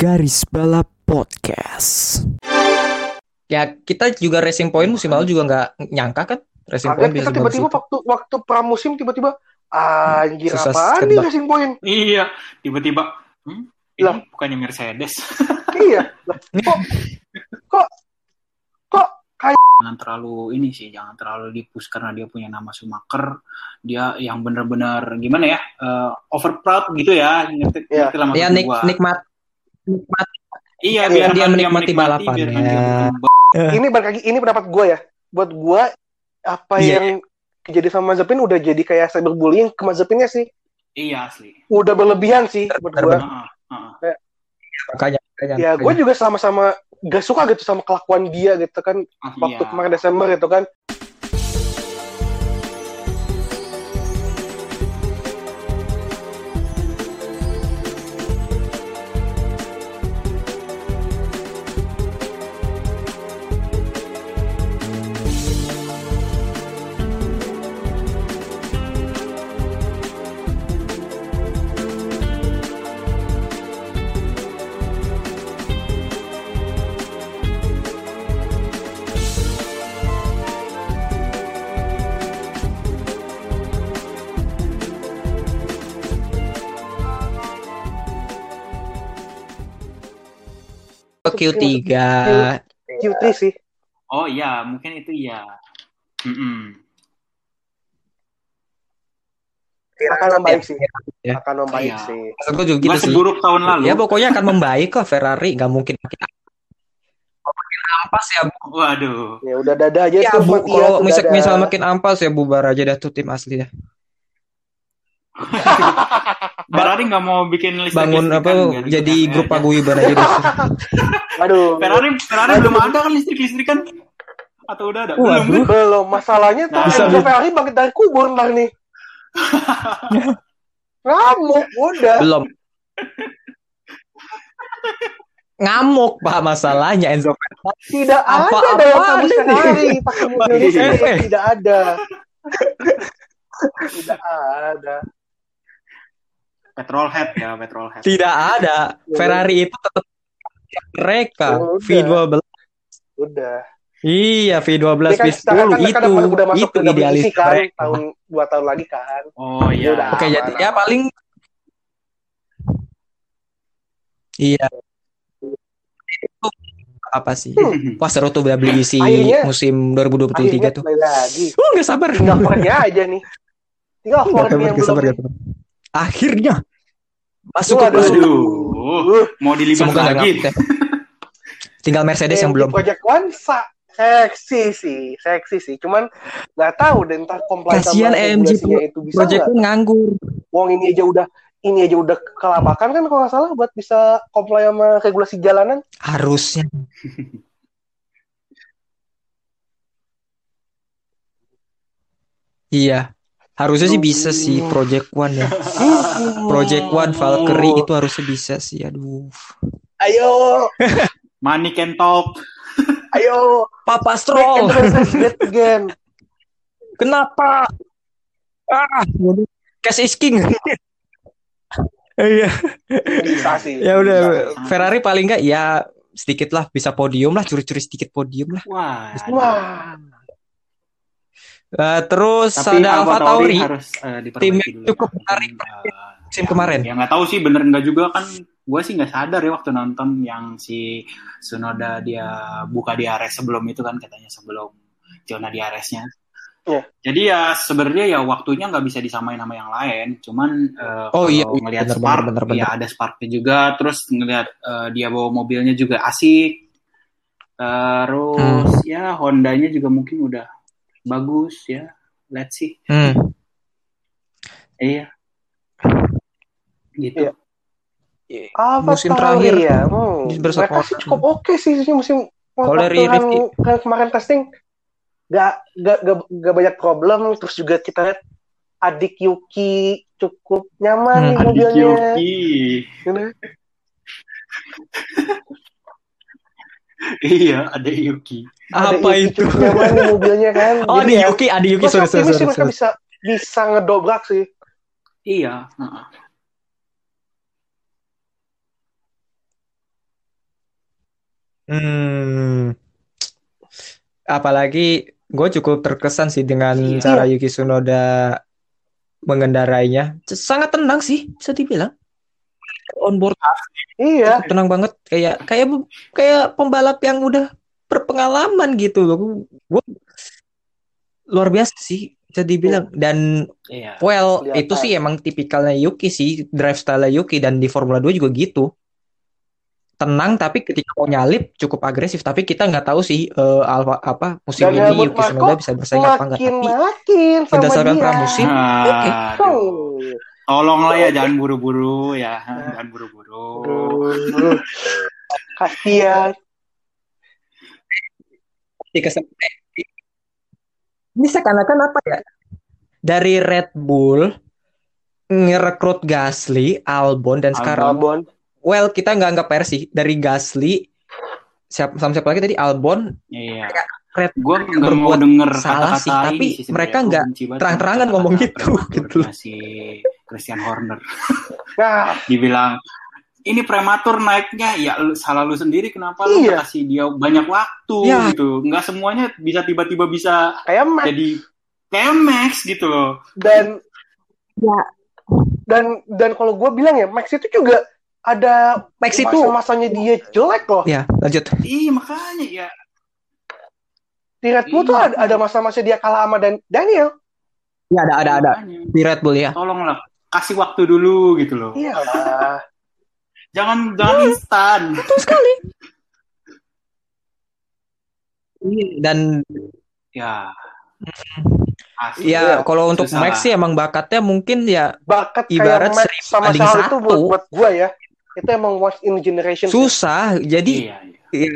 Garis Balap Podcast. Ya kita juga Racing Point musim lalu juga nggak nyangka kan Racing Point Kaget kita tiba-tiba waktu waktu pramusim tiba-tiba anjir Susah apaan nih. Racing Point? Iya, tiba-tiba hmm, ini Lah. bukannya Mercedes. iya. Lah, kok kok kok jangan terlalu ini sih, jangan terlalu dipus karena dia punya nama Schumacher. Dia yang benar-benar gimana ya? eh, over proud gitu ya. Ngerti, Iya. ngerti Ya nik gua. nikmat nikmat Iya, Iya, biar dia menikmati balapan, biar ya. nanti berkembang. ini balik lagi ini pendapat gue ya. Buat gue apa Iya. yang kejadian sama Mazepin udah jadi kayak cyberbullying ke Mazepinnya sih. Iya asli. Udah berlebihan sih buat gue. Heeh, heeh. makanya makanya. Ya gue juga sama-sama gak suka gitu sama kelakuan dia gitu kan waktu Iya. kemarin Desember gitu kan. Q3 Q3 sih. Oh iya, mungkin itu iya. Mm-mm. Akan membaik sih. Ya. Akan membaik Iya. sih. gue juga gitu sih. seburuk tahun lalu. Ya pokoknya akan membaik kok Ferrari nggak mungkin makin makin ampas ya Bu. Waduh. Ya udah dada aja Ya tuh Bu, dia kalau tuh misal, misal makin ampas ya bubar aja dah tuh tim asli dah. Ferrari nggak mau bikin listrik Bangun apa jadi grup paguyuban aja deh. Aduh. Ferrari Ferrari belum ada kan listrik listrikan atau udah ada? Waduh. Belum. kan? Belum, masalahnya tuh Nah, Enzo bisa- Ferrari bangkit dari kubur ntar nih. Ngamuk, udah. Belum. Ngamuk Pak masalahnya Enzo Ferrari. Tidak Apa- ada dalam apaan kamus? Ferrari pakai mobil. Tidak ada. Tidak ada. Petrol head ya, petrol head. Tidak ada. Ferrari itu tetap mereka Udah. V12. Udah. Iya, V12, Ini kan V10 sekarang kan itu kan udah masuk itu ke idealis kan mereka. tahun dua tahun lagi kan. Oh Ya udah. iya. Oke, jadi aman, ya aman. paling Iya. Itu apa sih? Hmm. Wah seru tuh WBC Akhirnya- musim 2023 Akhirnya tuh. lagi. Oh, nggak sabar. Tinggal aja nih. Tinggal yang sabar, belum. nggak sabar. Akhirnya masuk ke Waduh. masuk. Aduh, mau dilibas Semoga lagi. ya. Tinggal Mercedes yang AMG belum. Project One sa seksi sih, seksi sih. Cuman nggak tahu deh ntar comply Kasihan sama AMG regulasinya itu bisa Project pun nganggur. Wong ini aja udah ini aja udah kelabakan kan kalau nggak salah buat bisa comply sama regulasi jalanan. Harusnya. Iya. Harusnya sih bisa sih Project One ya. Project One Valkyrie itu harusnya bisa sih. Aduh. Ayo, Money can talk. ayo, Papa Stroll. Again. Kenapa? Ah, cash is king. Iya. Ya udah. Ferrari paling enggak ya sedikit lah bisa podium lah, curi-curi sedikit podium lah. Wah. Wah, Eh, terus Tapi ada Alfa Tauri harus eh, diperbaiki tim yang dulu. cukup menarik eh, musim kemarin. Ya nggak tahu sih bener nggak juga kan. Gue sih nggak sadar ya waktu nonton yang si Sunoda dia buka di Ares sebelum itu kan katanya sebelum zona di Aresnya. Iya. Jadi ya sebenarnya ya waktunya nggak bisa disamain sama yang lain. Cuman eh, Oh, kalau iya, iya, ngelihat Spark, bener, bener, ya ada Sparknya juga. Terus ngelihat eh, dia bawa mobilnya juga asik. Terus Hmm. ya Hondanya juga mungkin udah bagus ya. Let's see. Hmm. Iya. Gitu. Iya. Alfa Musim terakhir ya. Hmm. Mereka sih cukup oke sih sih musim Kalau dari kan, kemarin testing gak, gak, gak, gak banyak problem terus juga kita lihat adik Yuki cukup Hmm, nyaman nih Adik mobilnya Yuki. Iya, ada Yuki. Apa Yuki itu? cukup mobilnya kan Oh, Jadi di ya, Yuki, ada Yuki sorry, sorry, sorry, mereka bisa bisa ngedobrak sih Iya. heeh. Hmm. Apalagi gue cukup terkesan sih dengan Iya. cara Yuki Tsunoda mengendarainya. Sangat tenang sih, bisa dibilang. On board Iya. tenang banget, kayak kayak kayak pembalap yang udah berpengalaman gitu loh. Gue luar biasa sih, bisa dibilang. Dan Iya. well, Kelihatan. itu sih emang tipikalnya Yuki sih, drive style Yuki dan di Formula 2 juga gitu. Tenang tapi ketika mau nyalip cukup agresif tapi kita nggak tau sih eh, Alfa apa musim Dan ini Yuki Marko Tsunoda bisa bersaing apa enggak tapi makin sama berdasarkan dia. pramusim oke. Aduh. Tolonglah ya jangan buru-buru ya, jangan buru-buru. Kasihan. di kesem- eh, ini seakan-akan apa ya dari Red Bull ngerekrut Gasly, Albon dan sekarang Albon. well kita nggak anggap PR sih dari Gasly siapa sama siapa lagi tadi Albon Iya. Red Gue nggak mau denger salah kata-kata sih, ini tapi sih mereka nggak terang-terangan ngomong gitu, gitu. Si Christian Horner dibilang ini prematur naiknya ya lu, salah lu sendiri kenapa lu Iya. nggak kasih dia banyak waktu Iya. gitu nggak semuanya bisa tiba-tiba bisa kayak Max jadi kayak Max gitu loh dan Ya. dan dan kalau gue bilang ya Max itu juga ada Max itu masa-masanya dia jelek loh. ya lanjut iya makanya ya Di Red Bull tuh Iya. ada, ada masa-masa dia kalah sama Dan Daniel. ya ada ada ada di Red Bull ya tolonglah kasih waktu dulu gitu loh Iya jangan jangan instan betul sekali dan ya Asli. ya Iya, kalau untuk susah Max sih emang bakatnya mungkin ya Bakat Ibarat kayak Max sama Charles itu satu. buat, buat gue ya. Itu emang once in generation. sih. susah jadi iya, iya. ya,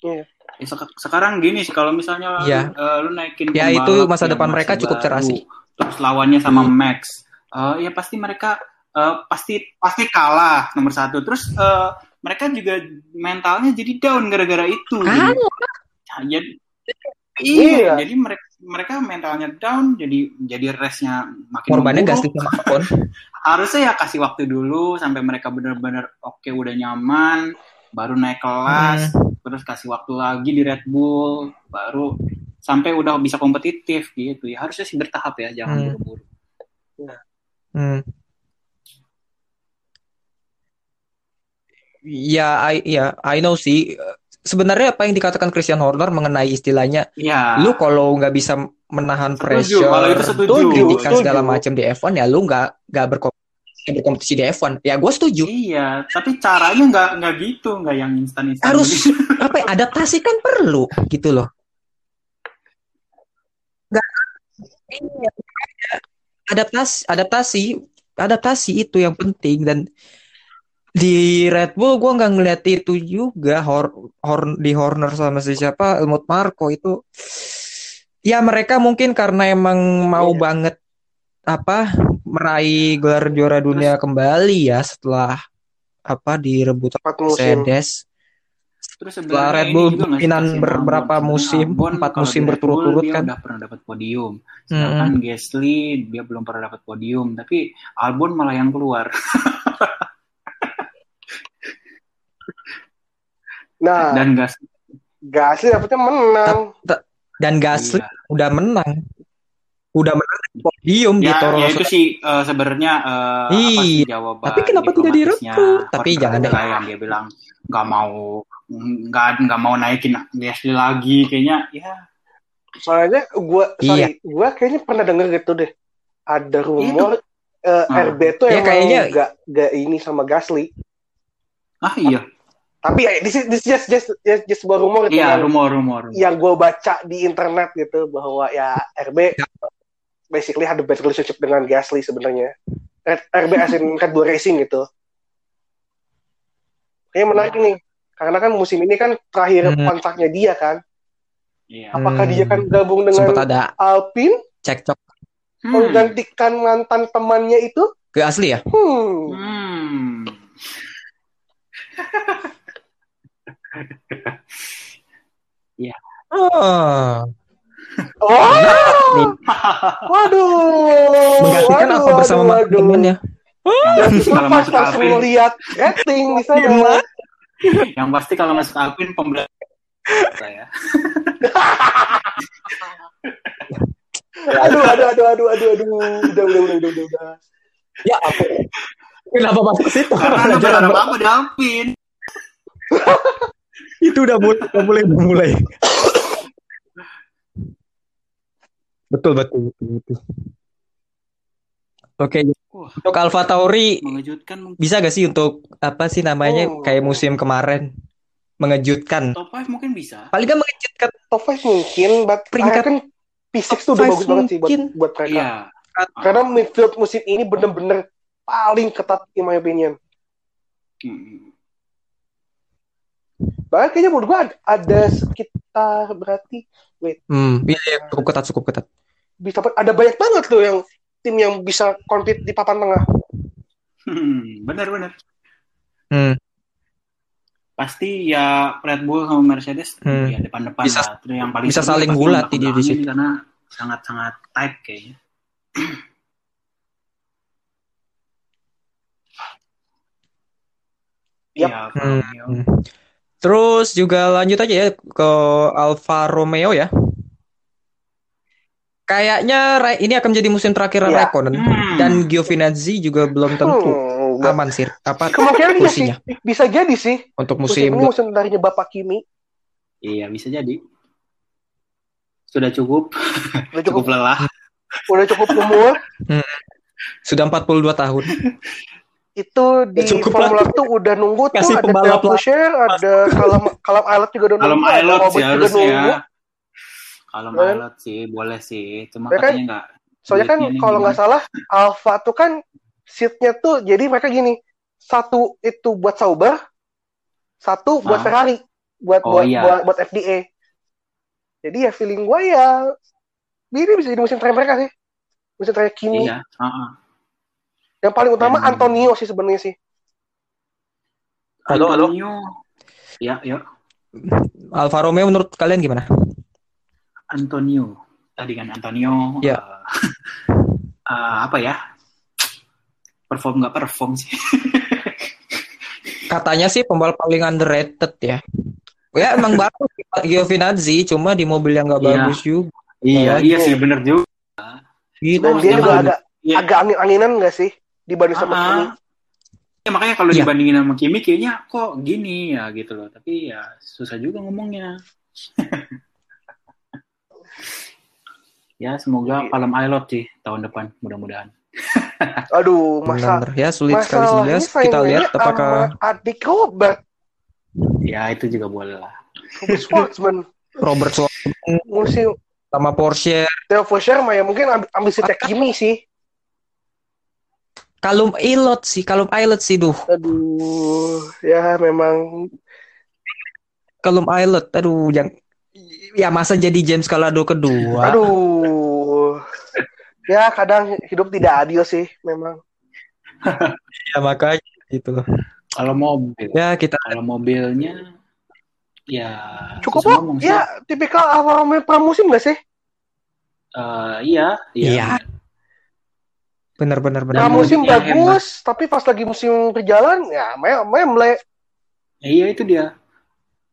Ya, sek- sekarang gini sih kalau misalnya Iya. eh, lu naikin Ya, itu masa depan mereka cukup cerah sih. Terus lawannya sama Hmm. Max, eh, ya pasti mereka eh, pasti pasti kalah nomor satu. Terus eh, mereka juga mentalnya jadi down gara-gara itu. Kan? Jadi, jadi Iya. iya, jadi mereka mereka mentalnya down, jadi jadi restnya makin korbannya. Gasly sama Harusnya ya kasih waktu dulu sampai mereka benar-benar oke udah nyaman, baru naik kelas, Hmm. Terus kasih waktu lagi di Red Bull, baru sampai udah bisa kompetitif gitu ya. Harusnya sih bertahap ya, jangan Hmm. buru-buru. Hmm. Ya, I, ya, I know sih. Sebenarnya apa yang dikatakan Christian Horner mengenai istilahnya, Ya. lu kalau nggak bisa menahan Setuju, pressure, itu setuju. kritikan Setuju. segala macam di F1 ya, lu nggak nggak berkompetisi, berkompetisi di F1. Ya, gue setuju. Iya, tapi caranya nggak nggak gitu, nggak yang instan-instan. Harus gitu. apa? ya, Adaptasi kan perlu, gitu loh. Nggak, iya, adaptasi, adaptasi, adaptasi itu yang penting dan di Red Bull gue nggak ngeliat itu juga Hor, Hor- di Horner sama si siapa Helmut Marko itu ya mereka mungkin karena emang mau Iya. banget apa meraih gelar juara dunia kembali ya setelah apa direbut. Mercedes Terus Setelah Red Bull kasihan beberapa musim, Albon empat musim berturut-turut kan. udah pernah dapat podium. Sedangkan Gasly dia belum pernah dapat podium, tapi Albon malah yang keluar. Nah, Dan gas Gasly dapetnya menang. dan Gasly Iya. udah menang udah menang di podium di Ya, Toro ya itu sih eh, sebenarnya apa Iya. sih jawaban Tapi kenapa tidak direkrut? Tapi jangan deh. yang dia bilang nggak mau nggak nggak mau naikin Gasly lagi kayaknya ya Soalnya gue, Iya. sorry, gue kayaknya pernah denger gitu deh. Ada rumor eh, Hmm. RB tuh Ya, emang kayaknya- gak, gak ini sama Gasly. ah iya Tapi ya, this is, this is just, just, just, just sebuah rumor gitu iya yang, rumor rumor yang gue baca di internet gitu bahwa ya RB basically had a bad relationship dengan Gasly sebenarnya. RB as in Red Bull Racing gitu. Kayaknya menarik nih. Karena kan musim ini kan terakhir Hmm. kontraknya dia kan. iya Apakah Hmm. dia kan gabung dengan ada Alpine cekcok Hmm. menggantikan mantan temannya itu? ke asli ya Hmm. Hmm. oh Oh, nih waduh. menggantikan Waduh, apa bersama waduh, temannya Yang pasti kalau Pas Alvin, lihat rating di sana. Gimana? yang pasti kalau masuk Alvin pembelajaran saya. Aduh, aduh, aduh, aduh, aduh, aduh. Udah, udah, udah, udah, udah, udah. Ya apa? Kenapa masuk situ? Karena ada apa di Alvin. itu udah mulai udah mulai udah mulai. Betul betul betul betul. Oke, Wah, untuk Alpha Tauri mengejutkan mungkin. bisa gak sih untuk apa sih namanya Oh. kayak musim kemarin mengejutkan? Top 5 mungkin bisa. Paling gak mengejutkan Top 5 mungkin, but Peringkat- kan P6 tuh udah bagus banget sih buat, mungkin. buat mereka. Iya. Karena midfield musim ini bener-bener paling ketat in my opinion. Hmm. Bahkan kayaknya menurut gua ada, ada sekitar berarti Hmm, iya, iya, cukup ketat, cukup ketat. Bisa ada banyak banget tuh yang tim yang bisa compete di papan tengah. Hmm, benar-benar. Hmm, Pasti ya Red Bull sama Mercedes Hmm. ya depan-depan Bisa- lah. Yang paling bisa saling gulat di- di situ. karena sangat-sangat tight kayaknya. Alfa Hmm. Terus juga lanjut aja ya ke Alfa Romeo ya. Kayaknya ini akan menjadi musim terakhir Iya. Raikkonen Hmm. dan Giovinazzi juga belum tentu Hmm, nggak- aman sih apa kemungkinan bisa jadi sih. untuk Musim musim ini musim terakhirnya Bapak Kimi Iya, bisa jadi. Sudah cukup, udah cukup cukup lelah. udah cukup umur sudah 42 tahun. itu di Cukup Formula 1 udah nunggu tuh Kasih ada pembalap Theo Pusher, ada Kalam Kalam Islet juga udah Kalau nunggu, sih juga harusnya. Kalau pilot sih boleh sih, cuma Ya kan? katanya nggak. Soalnya kan kalau nggak salah Alfa tuh kan seatnya tuh jadi mereka gini satu itu buat Sauber, satu buat Ah. Ferrari, buat Oh, buat, iya. buat buat FDA. Jadi ya feeling gue ya ini bisa jadi musim terakhir mereka sih, musim terakhir Kimi. Iya, heeh. Yang paling utama Dan- Antonio sih sebenarnya sih. Halo, halo. Antonio. Ya, ya. Alfa Romeo menurut kalian gimana? Antonio. Tadi kan Antonio. Ya. eh, eh, apa ya? Perform nggak perform sih. Katanya sih pembalap paling underrated ya. Ya emang bagus Giovinazzi cuma di mobil yang nggak Iya. bagus juga. iya, Oh, iya sih bener juga. Gitu. Dan dia juga agak Iya. agak angin-anginan nggak sih dibanding sama Ah, Kimi? Ya, makanya kalau Iya. dibandingin sama Kimi kayaknya kok gini ya gitu loh. Tapi ya susah juga ngomongnya. Ya semoga Iya. Palem Pilot sih tahun depan mudah-mudahan. Aduh, masa Benar. Ya sulit sekali sih. masalahnya Ya, kita lihat apakah adik Robert, Ya itu juga boleh lah. Robert Schwartzman. Robert Schwartzman musim sama Porsche, Theo Pusher mah ya mungkin ambil, ambil seatnya Kimi sih. Kalum Ilot sih, Kalum Ilot sih duh. Aduh, ya memang Kalum Ilot, aduh yang ya masa jadi James Calado kedua. aduh. Ya kadang hidup tidak adil sih memang. Ya makanya gitu loh. Kalau mobil, Ya kita kalau mobilnya ya Cukup kok. Ya tipikal Alfa Romeo pramusim gak sih? Eh, iya, iya. Iya. benar-benar benar. Dan Pramusim musimnya bagus, tapi pas lagi musim berjalan ya mem memble. Iya itu dia.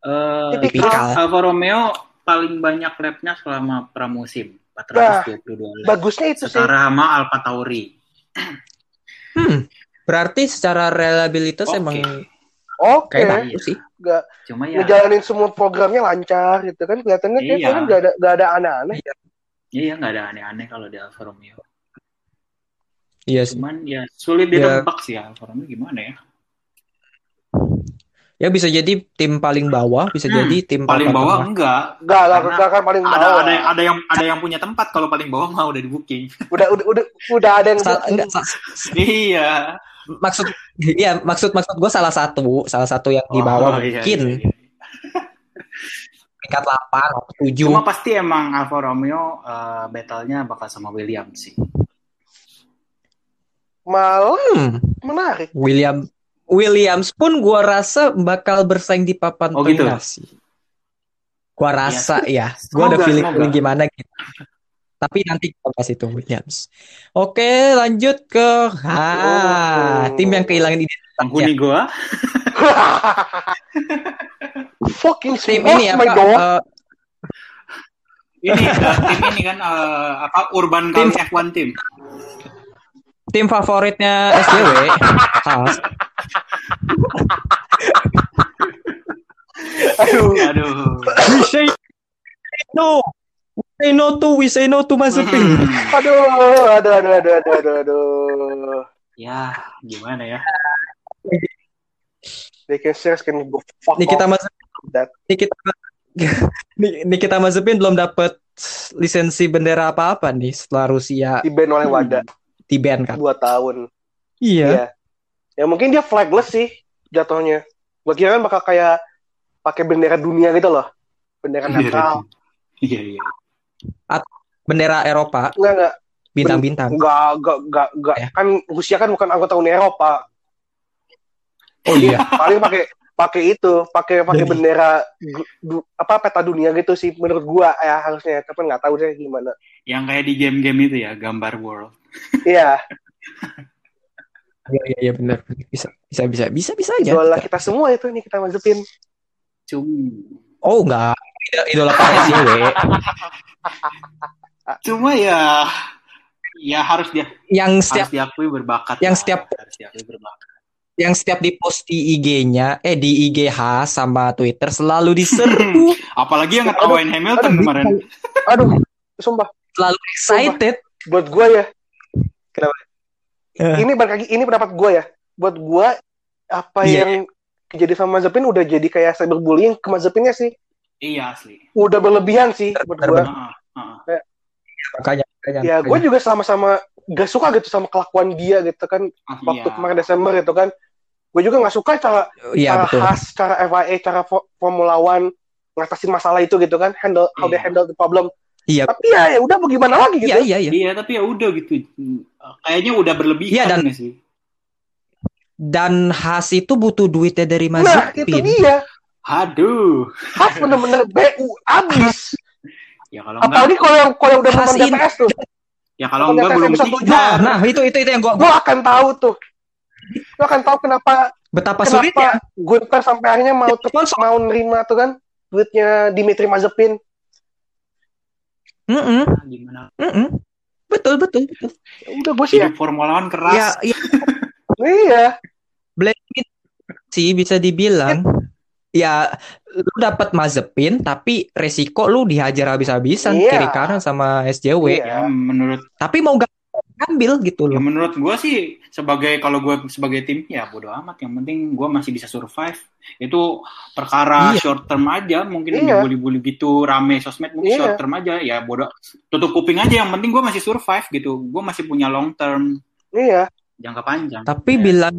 Eh, Tipikal. Alfa Romeo paling banyak lapnya selama pramusim, 422 lap. Bagusnya itu sih. Setara sama Alfa Tauri. Hmm. Berarti secara reliabilitas Oke. emang Oke, kayak bagus sih. Cuma ya, ngejalanin semua programnya lancar gitu kan. Kelihatannya Iya. kayaknya nggak ada nggak ada aneh-aneh. iya nggak ada aneh-aneh kalau di Alfa Romeo. Iya sih. Cuman ya sulit Ya. ditebak sih Alfa Romeo gimana ya. Ya bisa jadi tim paling bawah, bisa Hmm, jadi tim Paling bawah tengah. enggak. Nggak lah, Karena nggak akan paling Ada bawah. ada ada yang ada yang punya tempat kalau paling bawah mah udah di booking. Udah udah udah udah ada yang Sal- enggak, iya. maksud iya maksud maksud gue salah satu salah satu yang di bawah Oh, iya, mungkin iya, iya. peringkat 8 atau 7 Cuma pasti emang Alfa Romeo eh, battle-nya bakal sama Williams sih. malah Hmm, menarik. William Williams pun gua rasa bakal bersaing di papan Oh, gitu? tengah sih. Gua rasa ya, gua Semoga, ada feeling, semoga. gimana gitu. Tapi nanti kita bahas itu Williams. Oke, lanjut ke ah, Oh. tim yang kehilangan identitasnya. Penghuni gua. Fucking Tim ini my apa? eh, Ini eh, tim ini kan eh, apa Urban Kali F1 tim. Tim favoritnya SJW. Aduh. Aduh. We say no. We say no to, we say no to Mazepin. Hmm. Aduh, aduh, aduh, aduh, aduh, aduh, aduh. Ya, gimana ya? They can serious can go fuck Nikita off. Mazepin. Nikita, Nikita Mazepin belum dapat lisensi bendera apa-apa nih setelah Rusia Di ban oleh WADA di ban kan. dua tahun. Iya. Iya. Ya mungkin dia flagless sih jatuhnya. Gua kira kan bakal kayak pakai bendera dunia gitu loh. Bendera netral. Iya, iya. Bendera Eropa, Enggak, enggak. bintang-bintang. Enggak, enggak, enggak, enggak. Ya. Kan Rusia kan bukan anggota Uni Eropa. Oh iya. Paling pakai pakai itu, pakai pakai bendera du- apa peta dunia gitu sih menurut gua ya harusnya. Tapi nggak tahu deh gimana. Yang kayak di game-game itu ya, gambar world. Iya, Iya iya iya benar. Bisa bisa bisa bisa bisa aja. idola kita semua itu nih kita Mazepin. Cuma, Oh enggak. Idola- Idola para SJW. cuma ya, ya harus dia yang setiap harus diakui berbakat. yang lah. setiap- harus diakui berbakat. Yang setiap di post di IG-nya, eh di IGH sama Twitter selalu diserbu, Apalagi yang ngetawain Hamilton aduh, kemarin. Aduh, sumpah selalu excited. buat gua ya. Eh. Ini balik lagi ini pendapat gua ya. Buat gua apa Iya. yang kejadian sama Mazepin udah jadi kayak cyberbullying ke Mazepinnya sih. Iya asli. Udah berlebihan sih buat gua. Heeh, heeh. Makanya, makanya, Ya, gue juga sama-sama gak suka gitu sama kelakuan dia gitu kan waktu Iya. kemarin Desember itu kan. Gue juga nggak suka cara Iya cara betul. khas, cara FIA, cara fo- Formula One ngatasin masalah itu gitu kan, handle how they Iya. handle the problem. Iya. Tapi ya, ya udah bagaimana lagi gitu. Iya iya iya. Iya, tapi ya udah gitu. Kayaknya udah berlebihan Iya, dan- sih. Dan Has itu butuh duitnya dari Nah, itu Mazepin. dia. Aduh. Khas bener-bener BU abis. Ya kalau enggak, Apalagi kalau yang kalau yang udah nonton DPS tuh, ya kalau enggak belum tujuh. Nah, nah itu itu itu yang gua, gue gua akan tahu tuh. Gue akan tahu kenapa betapa sulitnya. kenapa Gunter sampai akhirnya mau Sponsor. mau nerima tuh kan duitnya Dimitri Mazepin. Mm-mm, Nah, Gimana? mm-mm. Betul betul betul. Ya udah sih ya. Formula One keras. Ya, ya Iya. Black sih bisa dibilang. Ya, lu dapat Mazepin tapi resiko lu dihajar habis-habisan Iya. kiri kanan sama SJW. Iya. Ya menurut Tapi mau gak ambil gitu ya loh. menurut gua sih sebagai kalau gua sebagai tim ya bodo amat yang penting gua masih bisa survive itu perkara Iya. short term aja mungkin Iya. dibully-bully gitu rame sosmed mungkin Iya. short term aja ya bodo tutup kuping aja yang penting gua masih survive gitu gua masih punya long term Iya. jangka panjang Tapi Ya. bilang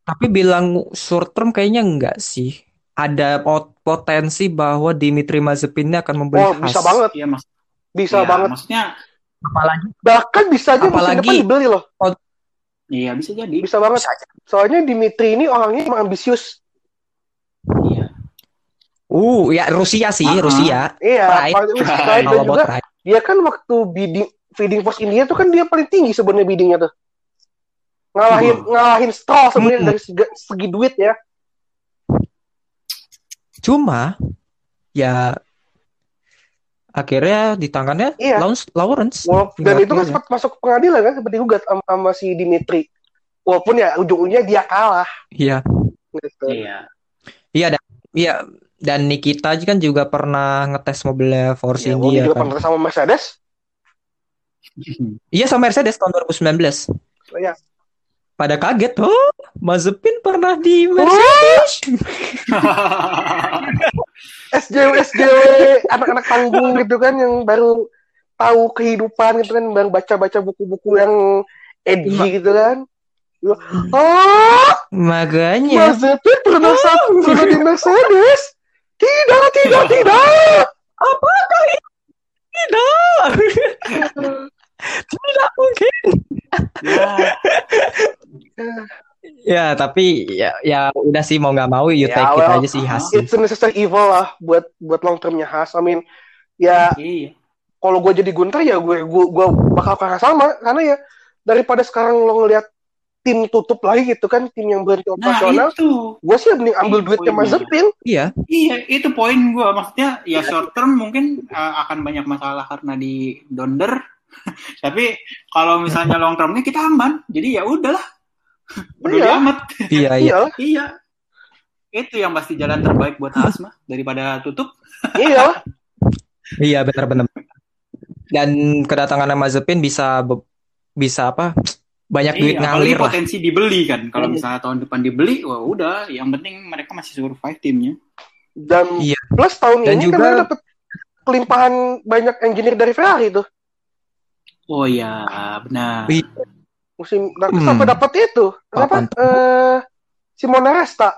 tapi bilang short term kayaknya enggak sih. Ada pot- potensi bahwa Dimitri Mazepin ini akan membeli Oh, bisa banget. Iya mas Bisa Iya, banget. maksudnya Apalagi Bahkan bisa aja musim Apalagi- depan dibeli loh. iya bisa jadi Bisa banget. bisa aja. Soalnya Dimitri ini orangnya emang ambisius. iya Uh, ya Rusia sih, Uh-uh. Rusia. Iya. Pride. Pride. Pride juga pride. dia kan waktu bidding feeding force India tuh kan dia paling tinggi sebenarnya biddingnya tuh. Ngalahin Hmm. ngalahin Stroll sebenarnya Hmm. dari segi, segi duit ya. Cuma ya akhirnya di tangannya Iya. Lawrence, Lawrence. Walaupun, dan itu kan sempat masuk ke pengadilan kan seperti digugat sama, sama si Dimitri. Walaupun ya ujung-ujungnya dia kalah Iya. gitu. iya Iya dan iya dan Nikita kan juga pernah ngetes mobilnya Force Ya, India juga kan. pernah sama Mercedes. Iya sama Mercedes tahun 2019. Iya. Pada kaget, oh Mazepin pernah di Mercedes. SJW SJW anak-anak tanggung gitu kan yang baru tahu kehidupan gitu kan baru baca-baca buku-buku yang edgy gitu kan. Oh, Makanya Mazepin pernah satu pernah di Mercedes. Tidak, tidak, tidak. apakah itu? Tidak. Tidak mungkin. ya Ya, tapi ya, ya udah sih mau nggak mau you Ya, take it well, aja sih hasil. It's a necessary evil lah buat buat long termnya Haas. I mean, ya iya kalau gue jadi Gunter ya gue gue gue bakal kalah sama karena ya daripada sekarang lo ngelihat tim tutup lagi gitu kan tim yang berhenti Nah operasional itu, gue sih mending ambil Iya, duitnya poinnya. Mazepin Iya. iya itu poin gue maksudnya ya short term mungkin uh, akan banyak masalah karena di donder, tapi kalau misalnya long termnya kita aman, jadi ya udahlah, peduli Iya. amat. Iya, iya. iya Iya, itu yang pasti jalan terbaik buat Haas mah daripada tutup. iya Iya, benar-benar. Dan kedatangan Mazepin bisa be- bisa apa? Banyak duit Iya, apalagi ngalir lah. potensi dibeli kan. Kalau Iya. misalnya tahun depan dibeli, wah udah. Yang penting mereka masih survive timnya. dan Iya. plus tahun Dan ini juga- kan mereka dapet kelimpahan banyak engineer dari Ferrari tuh Oh iya, benar. Iya. Musim nah, Hmm. sampai dapat itu apa Papan. eh Simone Resta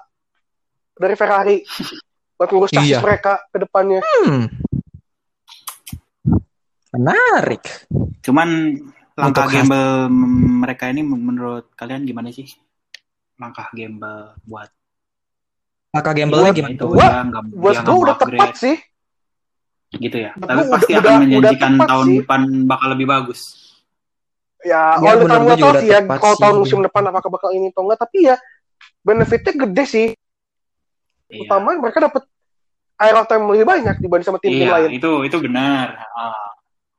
dari Ferrari buat ngurus chassis Iya. mereka ke depannya Hmm. Menarik. Cuman langkah Untuk gamble mereka ini menurut kalian gimana sih? Langkah gamble buat Maka gamble-nya Buat- gimana? itu Gua- ya nggak buat mau udah tepat sih gitu ya. Tapi gua pasti udah- akan menjanjikan tahun sih. depan bakal lebih bagus. Ya Ya, oleh kamu gua nggak juga tahu sih ya kalau tahun musim depan apakah bakal ini atau enggak tapi ya benefitnya gede sih Iya. utama mereka dapat aero time lebih banyak dibanding sama tim-tim Iya, lain itu itu benar. Ah,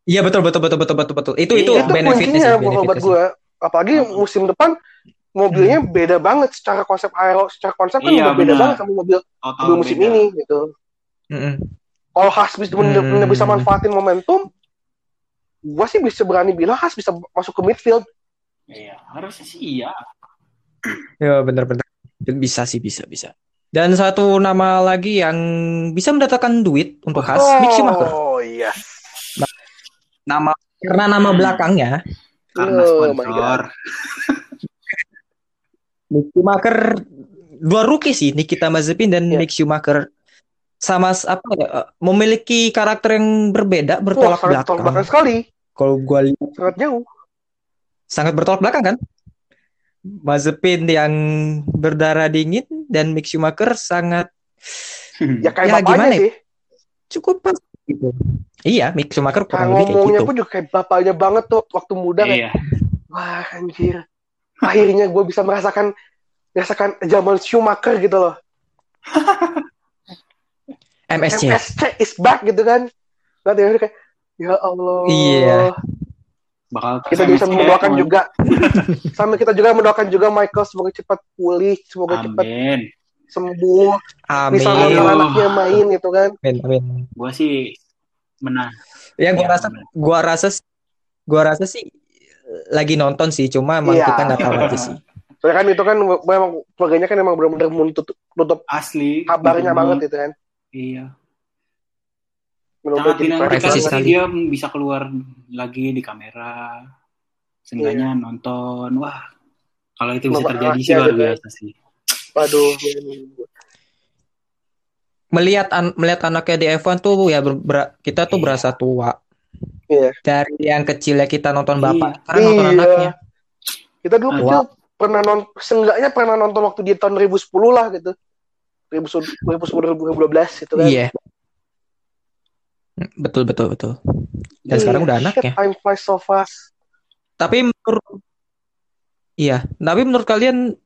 Iya betul betul betul betul betul betul. Itu itu Iya. itu benefitnya sih. buat benefitnya sih. gue apalagi Hmm. musim depan mobilnya beda banget secara konsep aero secara konsep kan Iya, udah beda banget sama mobil total mobil musim beda. ini gitu Mm-mm. kalau Haas bisa bener-bener Hmm. bisa manfaatin momentum gua sih bisa berani bilang Haas bisa masuk ke midfield Iya, harusnya sih iya. Ya benar-benar bisa sih bisa bisa. Dan satu nama lagi yang bisa mendatangkan duit untuk Haas, Mick Schumacher. oh iya Nama karena nama belakangnya Karena Oh sponsor. Mick Schumacher dua rookie sih Nikita Mazepin dan Iya. Mick Schumacher sama apa ya eh, memiliki karakter yang berbeda Wah, bertolak sangat belakang. tolak belakang sekali Kalau gua lihat sangat jauh sangat bertolak belakang kan? Mazepin yang berdarah dingin dan Mick Schumacher sangat ya kayak Ya, bapaknya gimana ya? sih cukup pas gitu. Iya, Mick Schumacher kurang lebih kayak ngomongnya gitu. pun juga kayak bapaknya banget tuh waktu muda kayak Iya. wah anjir akhirnya gue bisa merasakan merasakan zaman Schumacher gitu loh MSC. MSC is back gitu kan Nanti kayak ya Allah Iya. Bakal kita bisa mendoakan ya, juga sampai kita juga mendoakan juga Michael semoga cepat pulih semoga cepat Amin. sembuh bisa Amin. nonton anaknya main gitu kan Amin. Amin. Gua sih menang. Ya gua Ya, rasa gua rasa gua rasa sih lagi nonton sih, cuma emang Iya. kita nggak tahu aja sih. soalnya kan itu kan memang keluarganya kan emang benar-benar menutup tutup Asli. kabarnya banget itu kan Iya. Sangat sih sekali. dia bisa keluar lagi di kamera. Seenggaknya nonton. Wah. Kalau itu bisa Bapak terjadi sih luar gitu ya. biasa sih. waduh Melihat an- melihat anaknya di F1 tuh ya ber- ber- kita tuh Iya. berasa tua. Iya. Dari yang kecilnya kita nonton Iya. bapak, sekarang nonton Iya. anaknya. kita dulu kecil pernah nonton seenggaknya pernah nonton waktu di tahun 2010 lah gitu 2010 2012 gitu kan Iya. Betul betul betul. Dan Iya, sekarang udah shit, anaknya. time flies so fast Tapi menurut Iya, tapi menurut kalian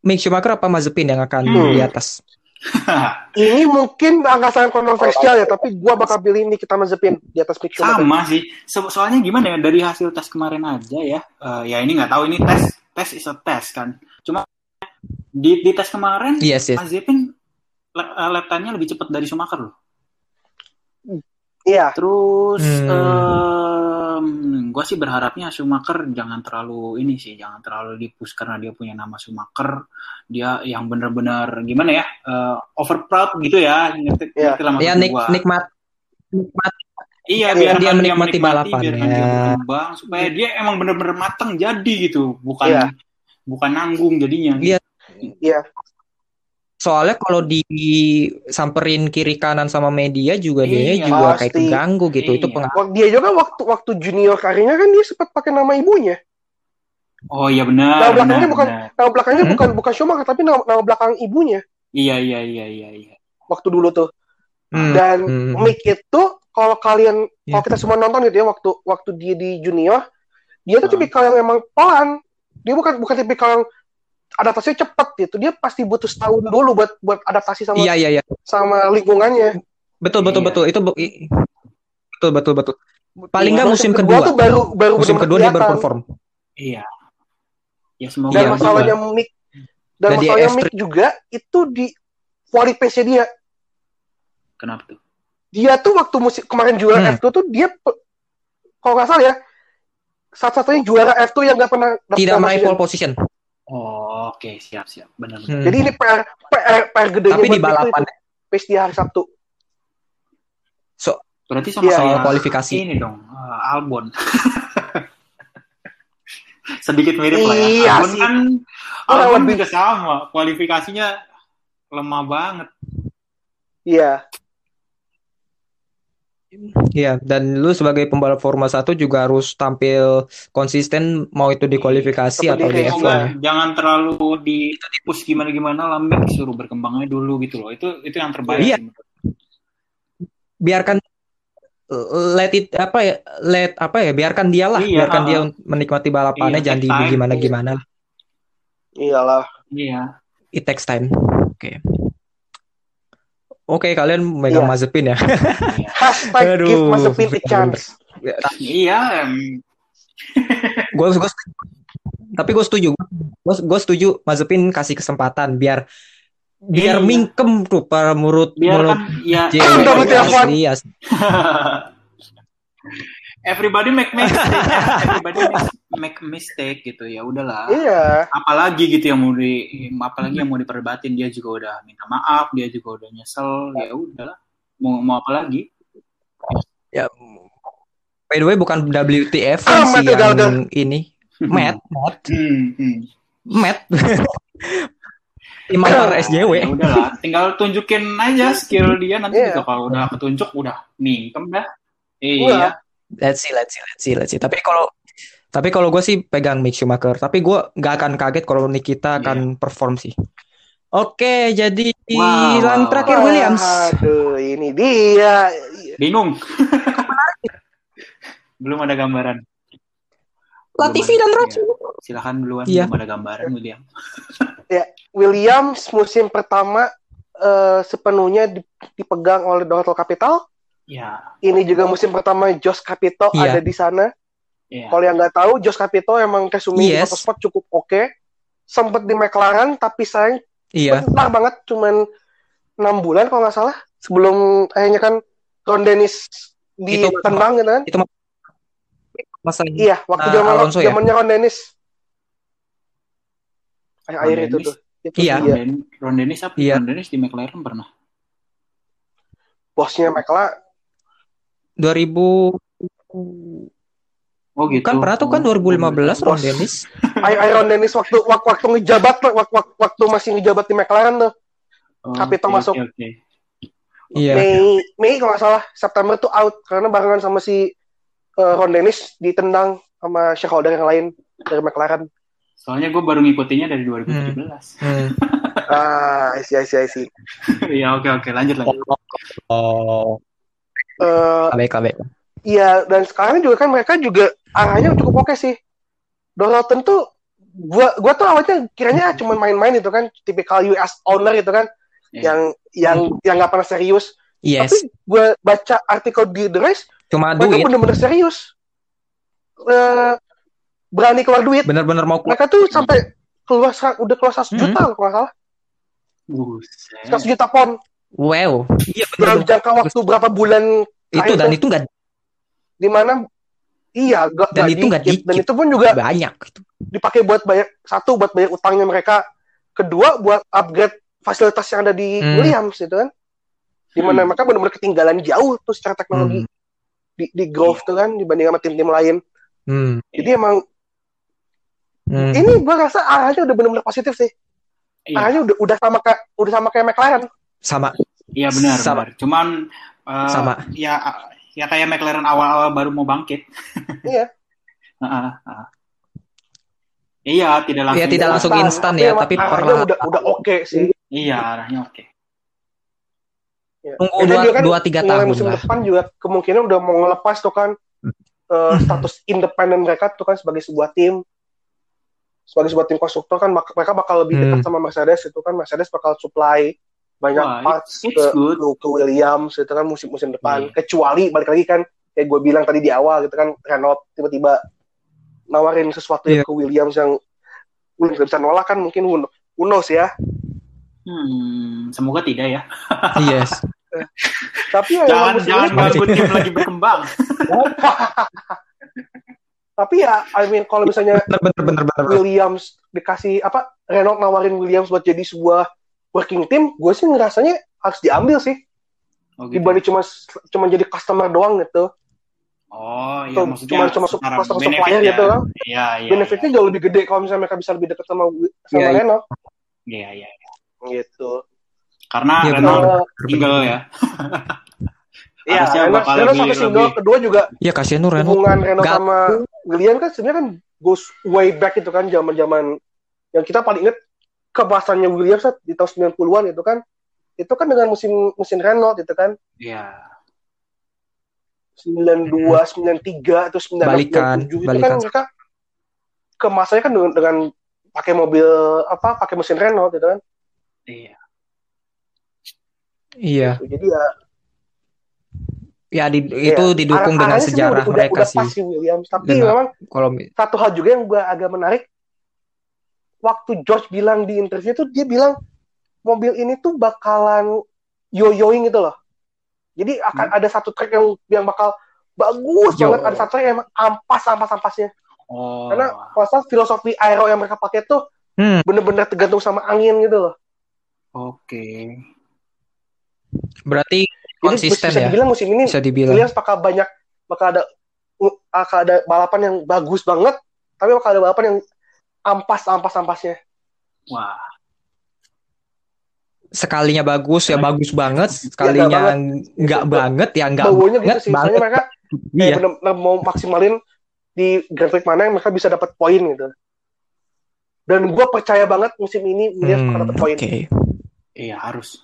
Mick Schumacher apa Mazepin yang akan Hmm. di atas? ini mungkin angka sangat kontroversial ya tapi gua bakal pilih Nikita Mazepin di atas Mick Schumacher Sama sih. So- soalnya gimana ya dari hasil tes kemarin aja ya. eh, ya ini nggak tahu ini tes tes is a test kan. Cuma di di tes kemarin Yes, yes. Mazepin le- eh, lap time-nya lebih cepat dari Schumacher loh. Iya Terus Hmm. gue sih berharapnya Schumacher jangan terlalu ini sih, jangan terlalu dipush karena dia punya nama Schumacher. Dia yang benar-benar gimana ya, eh, over proud gitu ya, ngerti, Iya. ngerti lah Ya nik gua. nikmat nikmat Iya, Iya, biar dia dia menikmati menikmati, balapannya. biarkan dia berkembang supaya dia emang benar-benar matang jadi gitu, bukan Iya. bukan nanggung jadinya. Iya. iya soalnya kalau disamperin kiri kanan sama media juga dia Iya, juga kayak pasti. keganggu gitu. Itu Iya. pengaruh. Wak- dia juga waktu waktu junior karirnya kan dia sempat pakai nama ibunya Oh iya benar. Nama belakangnya benar, bukan- benar. nama belakangnya Hmm. bukan bukan Schumacher tapi nama, nama belakang ibunya Iya iya iya iya iya. waktu dulu tuh Hmm. dan Hmm. Mick itu kalau kalian Iya. kalau kita semua nonton gitu ya waktu waktu dia di junior, dia tuh Ah. tipikal yang emang pelan. Dia bukan bukan tipikal yang adaptasinya cepet gitu. Dia pasti butuh setahun dulu buat buat adaptasi sama Iya iya iya. sama lingkungannya. Betul betul Iya. betul itu bu- i- betul betul betul. Paling Iya, nggak musim kedua. tuh baru baru Musim kedua dia baru perform. Iya. Ya semoga Dan Iya, masalahnya mic dan Dan di masalahnya F3 mic juga itu di quality pace-nya dia. kenapa tuh? Dia tuh waktu musim kemarin juara Hmm. F2 tuh dia kalau nggak salah ya satu-satunya juara F2 yang nggak pernah Tidak pole meraih position. pole position. Oh, oke, siap siap. Benar. Hmm. Jadi ini PR PR, PR gedenya Tapi di balapan itu, pace hari Sabtu. so Berarti sama Iya, soal kayak kualifikasi. ini dong, eh, Albon. Sedikit mirip lah ya. Iya Albon sih. kan Albon juga sama, kualifikasinya lemah banget. Iya. Iya, dan lu sebagai pembalap Formula 1 juga harus tampil konsisten mau itu di kualifikasi Seperti atau di kayak F1. Semoga ya. jangan terlalu di push gimana gimana lambek suruh berkembangnya dulu gitu loh. Itu itu yang terbaik. Iya. Biarkan let it apa ya let apa ya biarkan dia lah Iya, biarkan dia menikmati balapannya Iya, jangan di gimana gimana Iyalah. Iya. it takes time oke oke kalian megang Iya. Mazepin ya Iya. Hashtag Aduh, give Mazepin a chance. Iya, em, gue gue tapi gue setuju gue gue setuju Mazepin kasih kesempatan biar biar Iya. mingkem tuh para murid biar kan ya. Iya, everybody make mistake, everybody make, make mistake gitu ya udahlah. Iya. Apalagi gitu yang mau di apalagi yang mau diperdebatin dia juga udah minta maaf, dia juga udah nyesel, ya udahlah. Mau mau apa lagi? ya by the way bukan WTF Ah, sih Matt yang ini Matt Matt Hmm, hmm. Matt Imam SJW Ya udahlah, tinggal tunjukin aja skill dia nanti Iya. juga kalau udah ketunjuk udah mingkem dah. Iya. Iya. Let's see let's see let's see let's see tapi kalau tapi kalau gue sih pegang Mick Schumacher tapi gue nggak akan kaget kalau Nikita akan perform sih oke jadi Wow, yang wow, terakhir Wah, Williams Aduh, ini dia. Bingung. Belum ada gambaran. Latifi dan. Rossi Iya. Silakan duluan Iya. belum ada gambaran William. Williams musim pertama eh, sepenuhnya di- dipegang oleh Dorotol Capital. Ya, Ini juga musim pertama Jos Capito Iya. ada di sana. ya. Kalau yang nggak tahu, Jos Capito emang resume di Yes. motorsport cukup oke. Sempet di McLaren, tapi sayang iya bentar banget, cuman 6 bulan kalau nggak salah. Sebelum akhirnya kan Ron Dennis Itu- ditendang gitu kan. masa Iya, waktu Ah, zaman Alonso ya? zamannya Ron Dennis. Akhir-akhir Ron itu Dennis? tuh. Itu Iya. Ron Dennis apa? Iya. Ron Dennis di McLaren pernah. Bosnya McLaren. 2000 Oh gitu. kan pernah tuh kan Oh, 2015 Ron. Dennis I- Iron Dennis waktu waktu, waktu ngejabat waktu, waktu, waktu masih ngejabat di McLaren tuh. Oh, oke, masuk. oke, oke. iya Mei Mei kalau nggak salah September tuh out karena barengan sama si eh, Ron Dennis ditendang sama shareholder yang lain dari McLaren. Soalnya gue baru ngikutinnya dari 2017. Hmm. Ah, I see, I see, I see. Iya, oke oke, lanjut lanjut. oh Eh, KB KB Iya, dan sekarang juga kan mereka juga arahnya cukup oke sih. Dorotton tuh gua gua tuh awalnya kiranya cuma main-main itu kan tipikal US owner itu kan Iya. yang yang yang nggak pernah serius. yes Tapi gua baca artikel di The Race, cuma mereka duit bener-bener serius. Eh, berani keluar duit. bener-bener mau keluar Mereka tuh sampai keluar udah keluar 100 Hmm. juta kalau nggak salah. Buset. 100 juta pon wow. Iya dalam jangka waktu berapa bulan itu dan itu nggak di mana? Iya gak, Dan itu nggak dan dikit. itu pun juga banyak gitu. dipakai buat bayar satu buat bayar utangnya mereka. Kedua buat upgrade fasilitas yang ada di Hmm. Williams gitu kan? Di mana Hmm. mereka benar-benar ketinggalan jauh tuh secara teknologi. Di, di growth tuh kan dibanding sama tim-tim lain. Hmm. jadi emang Hmm. ini gua rasa arahnya udah benar-benar positif sih. Iya, arahnya udah udah sama kayak udah sama kayak McLaren sama iya benar Sama. benar. Cuman eh, Sama. ya ya kayak McLaren awal-awal baru mau bangkit. Iya. Heeh, heeh. Iya, tidak langsung. Iya, tidak langsung instan ya, tapi arahnya perlahan. udah udah oke sih Iya, arahnya oke. Ya. Tunggu Dan dua, juga kan dua tiga tahun musim lah. depan juga kemungkinan udah mau ngelepas tuh kan eh, status independen mereka tuh kan sebagai sebuah tim sebagai sebuah tim konstruktor kan mereka bakal lebih dekat Hmm. sama Mercedes itu kan Mercedes bakal supply banyak Wah, parts it's- ke, it's good. ke, ke Williams itu kan musim-musim depan Iya. kecuali balik lagi kan kayak gue bilang tadi di awal gitu kan Renault tiba-tiba nawarin sesuatu yang Iya. ke Williams yang Williams gak bisa nolak kan mungkin who who knows ya Hmm, semoga tidak ya. Yes. tapi ya Jangan jangan tim lagi berkembang. tapi ya I mean kalau misalnya Bener bener bener bener. Williams dikasih apa Renault nawarin Williams buat jadi sebuah working team, gue sih ngerasanya harus diambil sih Oh, gitu. dibanding cuma cuma jadi customer doang gitu. Oh, iya Cuma- maksudnya cuma- cuma customer supplier ya. gitu kan. Iya, iya. Benefitnya jauh lebih gede kalau misalnya mereka bisa lebih dekat sama sama Iya, iya. Renault Iya, iya. gitu. Karena Iya, Renault single ya. Iya, Renault, bakal Renault sampai single lebih- kedua juga Ya kasihan tuh Renault. hubungan Renault sama Williams kan sebenarnya kan goes way back itu kan zaman-zaman yang kita paling inget kebasannya Williams kan di tahun 90-an itu kan itu kan dengan musim mesin Renault itu kan Iya. 92, 93, terus 96, Balikan, 97 itu balikan. kan mereka kemasannya kan dengan, dengan pakai mobil apa pakai mesin Renault gitu kan. Iya. Iya. Jadi ya Ya di, ya, itu didukung arah- dengan sih sejarah udah, mereka udah, sih. udah pas Williams. Tapi Dengan- memang Kalau satu hal juga yang gue agak menarik waktu George bilang di interview tuh dia bilang mobil ini tuh bakalan yo-yoing gitu loh. Jadi akan ada satu track yang yang bakal bagus Yo. banget, ada satu track yang ampas ampas ampasnya. Oh. Karena masa filosofi aero yang mereka pakai tuh Hmm. bener-bener tergantung sama angin gitu loh. Oke. berarti Jadi konsisten bisa ya. dibilang musim ini Bisa dibilang. Williams bakal banyak bakal ada bakal ada balapan yang bagus banget, tapi bakal ada balapan yang ampas ampas ampasnya. Wah. Sekalinya bagus ya bagus banget, sekalinya banget. nggak Itu- banget ya nggak Baunya gitu banget sih. Soalnya banget. mereka kayak Iya. bener-bener mau maksimalin di Grand Prix mana yang mereka bisa dapat poin gitu. Dan gue percaya banget musim ini Williams bakal Hmm, dapat poin. Oke. Iya, harus.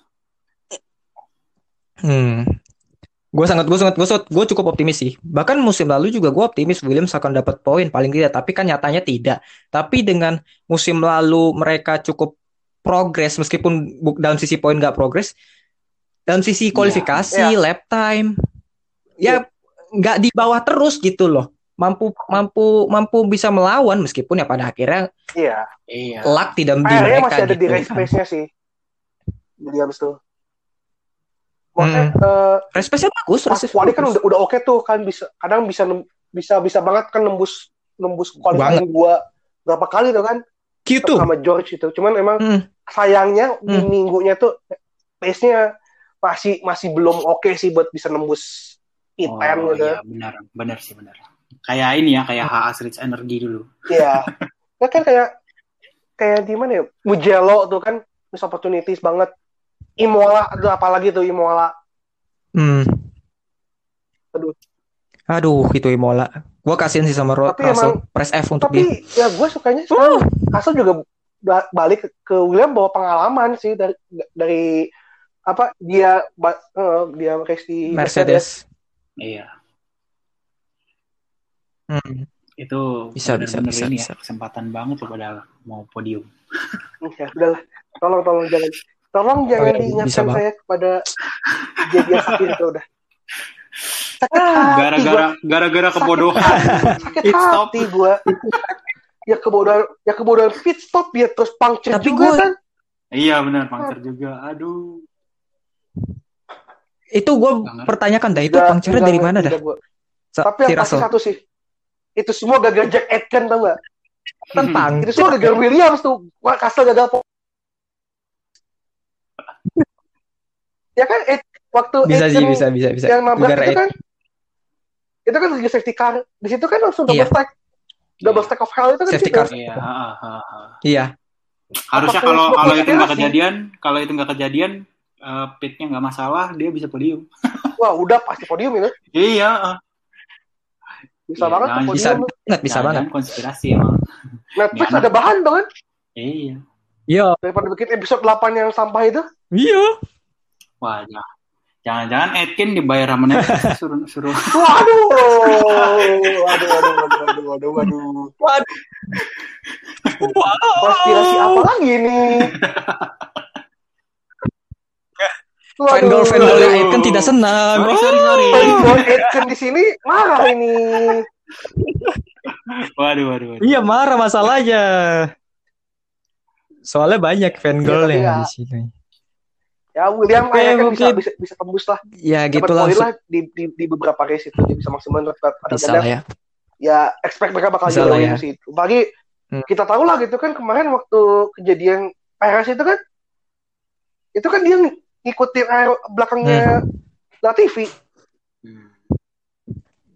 Hmm. Gue sangat gue sangat gue gue cukup optimis sih. Bahkan musim lalu juga gue optimis Williams akan dapat poin paling tidak. Tapi kan nyatanya tidak. Tapi dengan musim lalu mereka cukup progres meskipun dalam sisi poin nggak progres. Dalam sisi kualifikasi, Iya. lap time, ya nggak di bawah terus gitu loh. Mampu mampu mampu bisa melawan meskipun ya pada akhirnya Iya. Iya. luck tidak di Akhirnya mereka masih ada di gitu race kan. pace-nya sih. Williams tuh. Maksudnya eh, Race pace-nya bagus, pace quali kan udah udah oke tuh kan bisa kadang bisa bisa bisa banget kan nembus nembus qualifying gua berapa kali tuh kan gitu. sama George itu. Cuman emang Hmm. sayangnya di Hmm. minggunya tuh pace-nya masih masih belum oke sih buat bisa nembus Oh, P10 gitu. iya, benar. Benar sih, benar. Kayak ini ya, kayak HAS Rich Energy dulu. Iya. Ya kan kayak kayak di mana ya? Mugello tuh kan miss opportunities banget. Imola tuh apalagi tuh Imola. Hmm. Aduh. Aduh, itu Imola. Gua kasihan sih sama Tapi Russell. Press F untuk dia. Tapi ya gue sukanya sekarang Russell juga ba- balik ke William bawa pengalaman sih dari dari apa dia eh, dia race di Mercedes. Iya. Hmm. Itu Bisa, bisa, benar-benar bisa, ini bisa. ya, kesempatan banget loh padahal mau podium. Ya udahlah. Tolong tolong jangan tolong jangan Oh, bisa diingatkan saya kepada kejadian sakit itu udah. Sakit Ah, hati Gara-gara gara-gara Sakit kebodohan. sakit stop. hati gue ya kebodohan ya kebodohan pit stop ya terus puncture Tapi juga gua- kan Iya benar, puncture juga. Aduh. Itu gue pertanyakan dah itu puncture dari mana dah? gua. Sa- tapi si yang pasti satu sih itu semua gagal Jack Aitken tau gak Tentang. itu semua gagal Williams tuh Wah, Russell gagal ya kan Ait- waktu Bisa sih, bisa, bisa, bisa. yang nabrak itu kan itu kan lagi safety car di situ kan langsung double Iya. stack double stack of hell itu kan Safety car. Iya. Iya. Harusnya kalau kalau itu nggak kejadian, kalau itu nggak kejadian, eh, pitnya nggak masalah, dia bisa podium. wah udah pasti podium itu Iya. ah. bisa Iya, banget jangan- Bisa podium banget, bisa banget. konspirasi emang. Netflix ada bahan dong kan Iya. Iya. daripada bikin episode 8 yang sampah itu Iya. Wah, jangan, Jangan-jangan Edkin dibayar sama Netflix suruh suruh. Waduh, waduh, waduh, waduh, waduh, waduh, waduh. Konspirasi apa lagi nih? Fangirl fangirl yang kan tidak senang. Sorry, sorry, sorry. Fanboy Edken di sini marah ini. Waduh, waduh, waduh. Iya marah masalahnya. Soalnya banyak fangirl Iya, tapi yang ya. di sini. Ya William akhirnya kan bisa, mungkin. bisa bisa tembus lah. Ya Dapat gitu langsung. lah di, di, di beberapa race itu dia bisa maksimal dapat ada Bisa lah ya. ya expect mereka bakal Bisa lah ya. Itu. Bagi Hmm. kita tahu lah gitu kan kemarin waktu kejadian Perez itu kan itu kan dia ng- ngikutin aero belakangnya Latifi Hmm.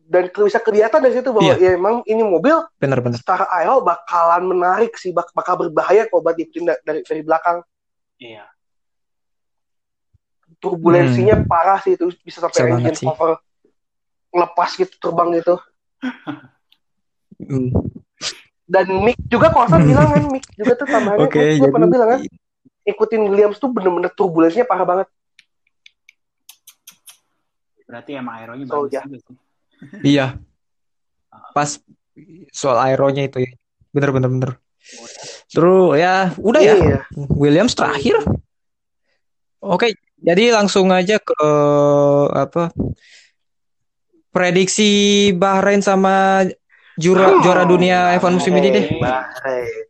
dan ke- bisa kelihatan dari situ bahwa Iya. ya emang ini mobil Bener-bener. secara aero bakalan menarik sih bak- bakal berbahaya kalau buat da- dari dari belakang Iya. Turbulensinya parah sih itu bisa sampai Hmm. Banget engine sih. cover lepas gitu terbang gitu Hmm. dan Mick juga kalau bilang kan Mick juga tuh tambahannya Oke, Mick juga jadi pernah bilang kan ikutin Williams tuh bener-bener turbulensinya parah banget Berarti emang aeronya So, bagus ya. juga sih. iya. Pas soal aeronya itu ya. Bener-bener bener. Terus ya udah ya. Iya. Williams terakhir. Oke, jadi langsung aja ke apa? Prediksi Bahrain sama jura, Oh, juara dunia F1 musim ini deh. Bahrain.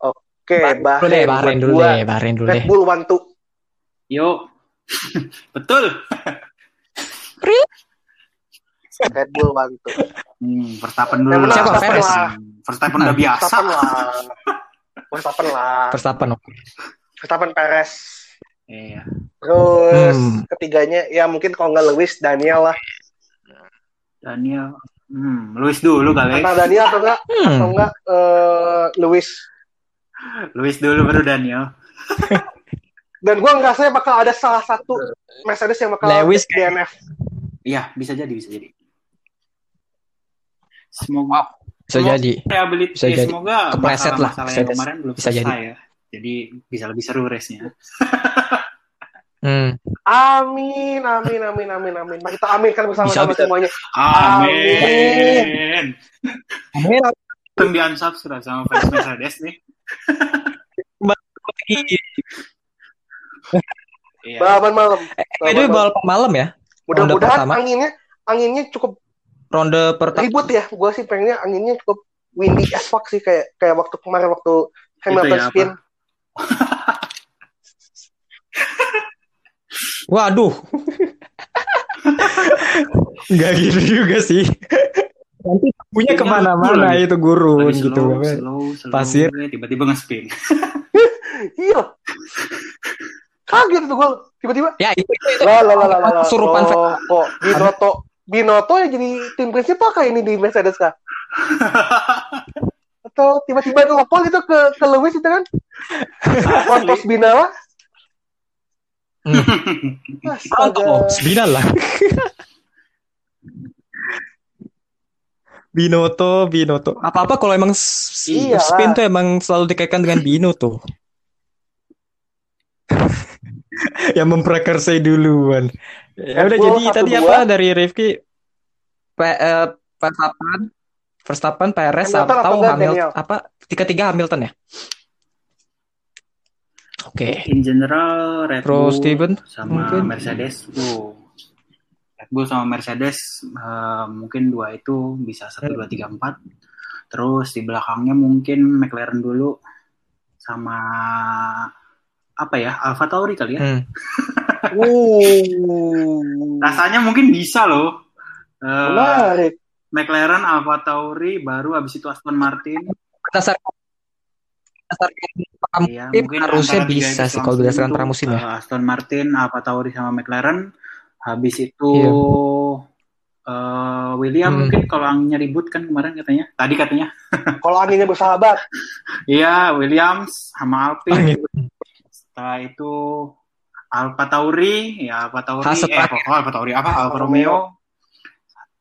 Oke, Dulu deh, Bahrain. Bahrain Buat dulu deh, Bahrain dulu Red deh. Bull bantu. Yuk. Betul. Red Bull bantu. Hmm, Verstappen dulu lah. Siapa? Verstappen Verstappen udah biasa. Verstappen lah. Verstappen lah. Verstappen. Verstappen Perez. Iya. Terus Hmm. ketiganya ya mungkin kalau nggak Lewis Daniel lah. Daniel. Hmm, Luis dulu kali. Antara Daniel atau enggak atau Hmm. enggak eh, Lewis. Luis dulu baru Daniel. Dan gue ngerasa bakal ada salah satu Mercedes yang bakal Lewis DNF. Iya, bisa jadi, bisa jadi. Semoga Bisa Semoga- jadi. Bisa jadi. semoga Kepleset lah, masalah yang Mercedes. kemarin belum Bisa selesai ya. Jadi bisa lebih seru race-nya. Hmm. Amin, amin, amin, amin, amin. Mari kita aminkan bersama-sama semuanya. Amin. Amin. Untung di unsubscribe sama fans Mercedes nih. Iya. Balapan malam. Eh, Itu balapan malam ya. ronde Mudah-mudahan pertama. anginnya anginnya cukup Ronde pertama. ribut ya. Gue sih pengennya anginnya cukup windy as fuck sih kayak kayak waktu kemarin waktu Hamilton ya, apa? Waduh. Enggak gitu juga sih. Nanti punya ke mana-mana itu gurun Lagi gitu. slow, slow, slow, Pasir. tiba-tiba nge-spin. Iya. Kaget tuh gue tiba-tiba. Ya itu itu, itu. Lah lah lah lah lah. Kesurupan Oh, kok Binoto Binoto yang jadi tim prinsipal kayak ini di Mercedes kah? Atau tiba-tiba ngelopol itu ke ke Lewis itu kan? Astaga. Oh, sembilan lah. Binoto, Binoto. Apa-apa kalau emang Iyalah. spin tuh emang selalu dikaitkan dengan Bino tuh. yang memprakarsai duluan. Ya udah jadi tadi dua. apa dari Rifki Pe- eh, Verstappen Verstappen Perez Hamilton atau enggak Hamilton apa tiga-tiga Hamilton ya? Oke. In general, Red Terus Bull Steven, sama mungkin? Mercedes, uh, Red Bull sama Mercedes eh, mungkin dua itu bisa satu dua tiga empat. Terus di belakangnya mungkin McLaren dulu sama apa ya Alfa Tauri kali ya. Hmm. Uh. Rasanya mungkin bisa loh. Menarik. McLaren, Alfa Tauri, baru habis itu Aston Martin. Berdasarkan berdasarkan pramusim Iya, mungkin harusnya bisa sih kalau berdasarkan pramusim ya. eh, Aston Martin, Alfa Tauri sama McLaren. Habis itu Iya. eh, William Hmm. mungkin kalau anginnya ribut kan kemarin katanya. Tadi katanya. Kalau anginnya bersahabat. Iya, Williams sama Alpine. Angin. Setelah itu Alfa Tauri, ya Alfa Tauri, Haas eh kok Alfa Tauri apa? Alfa Romeo.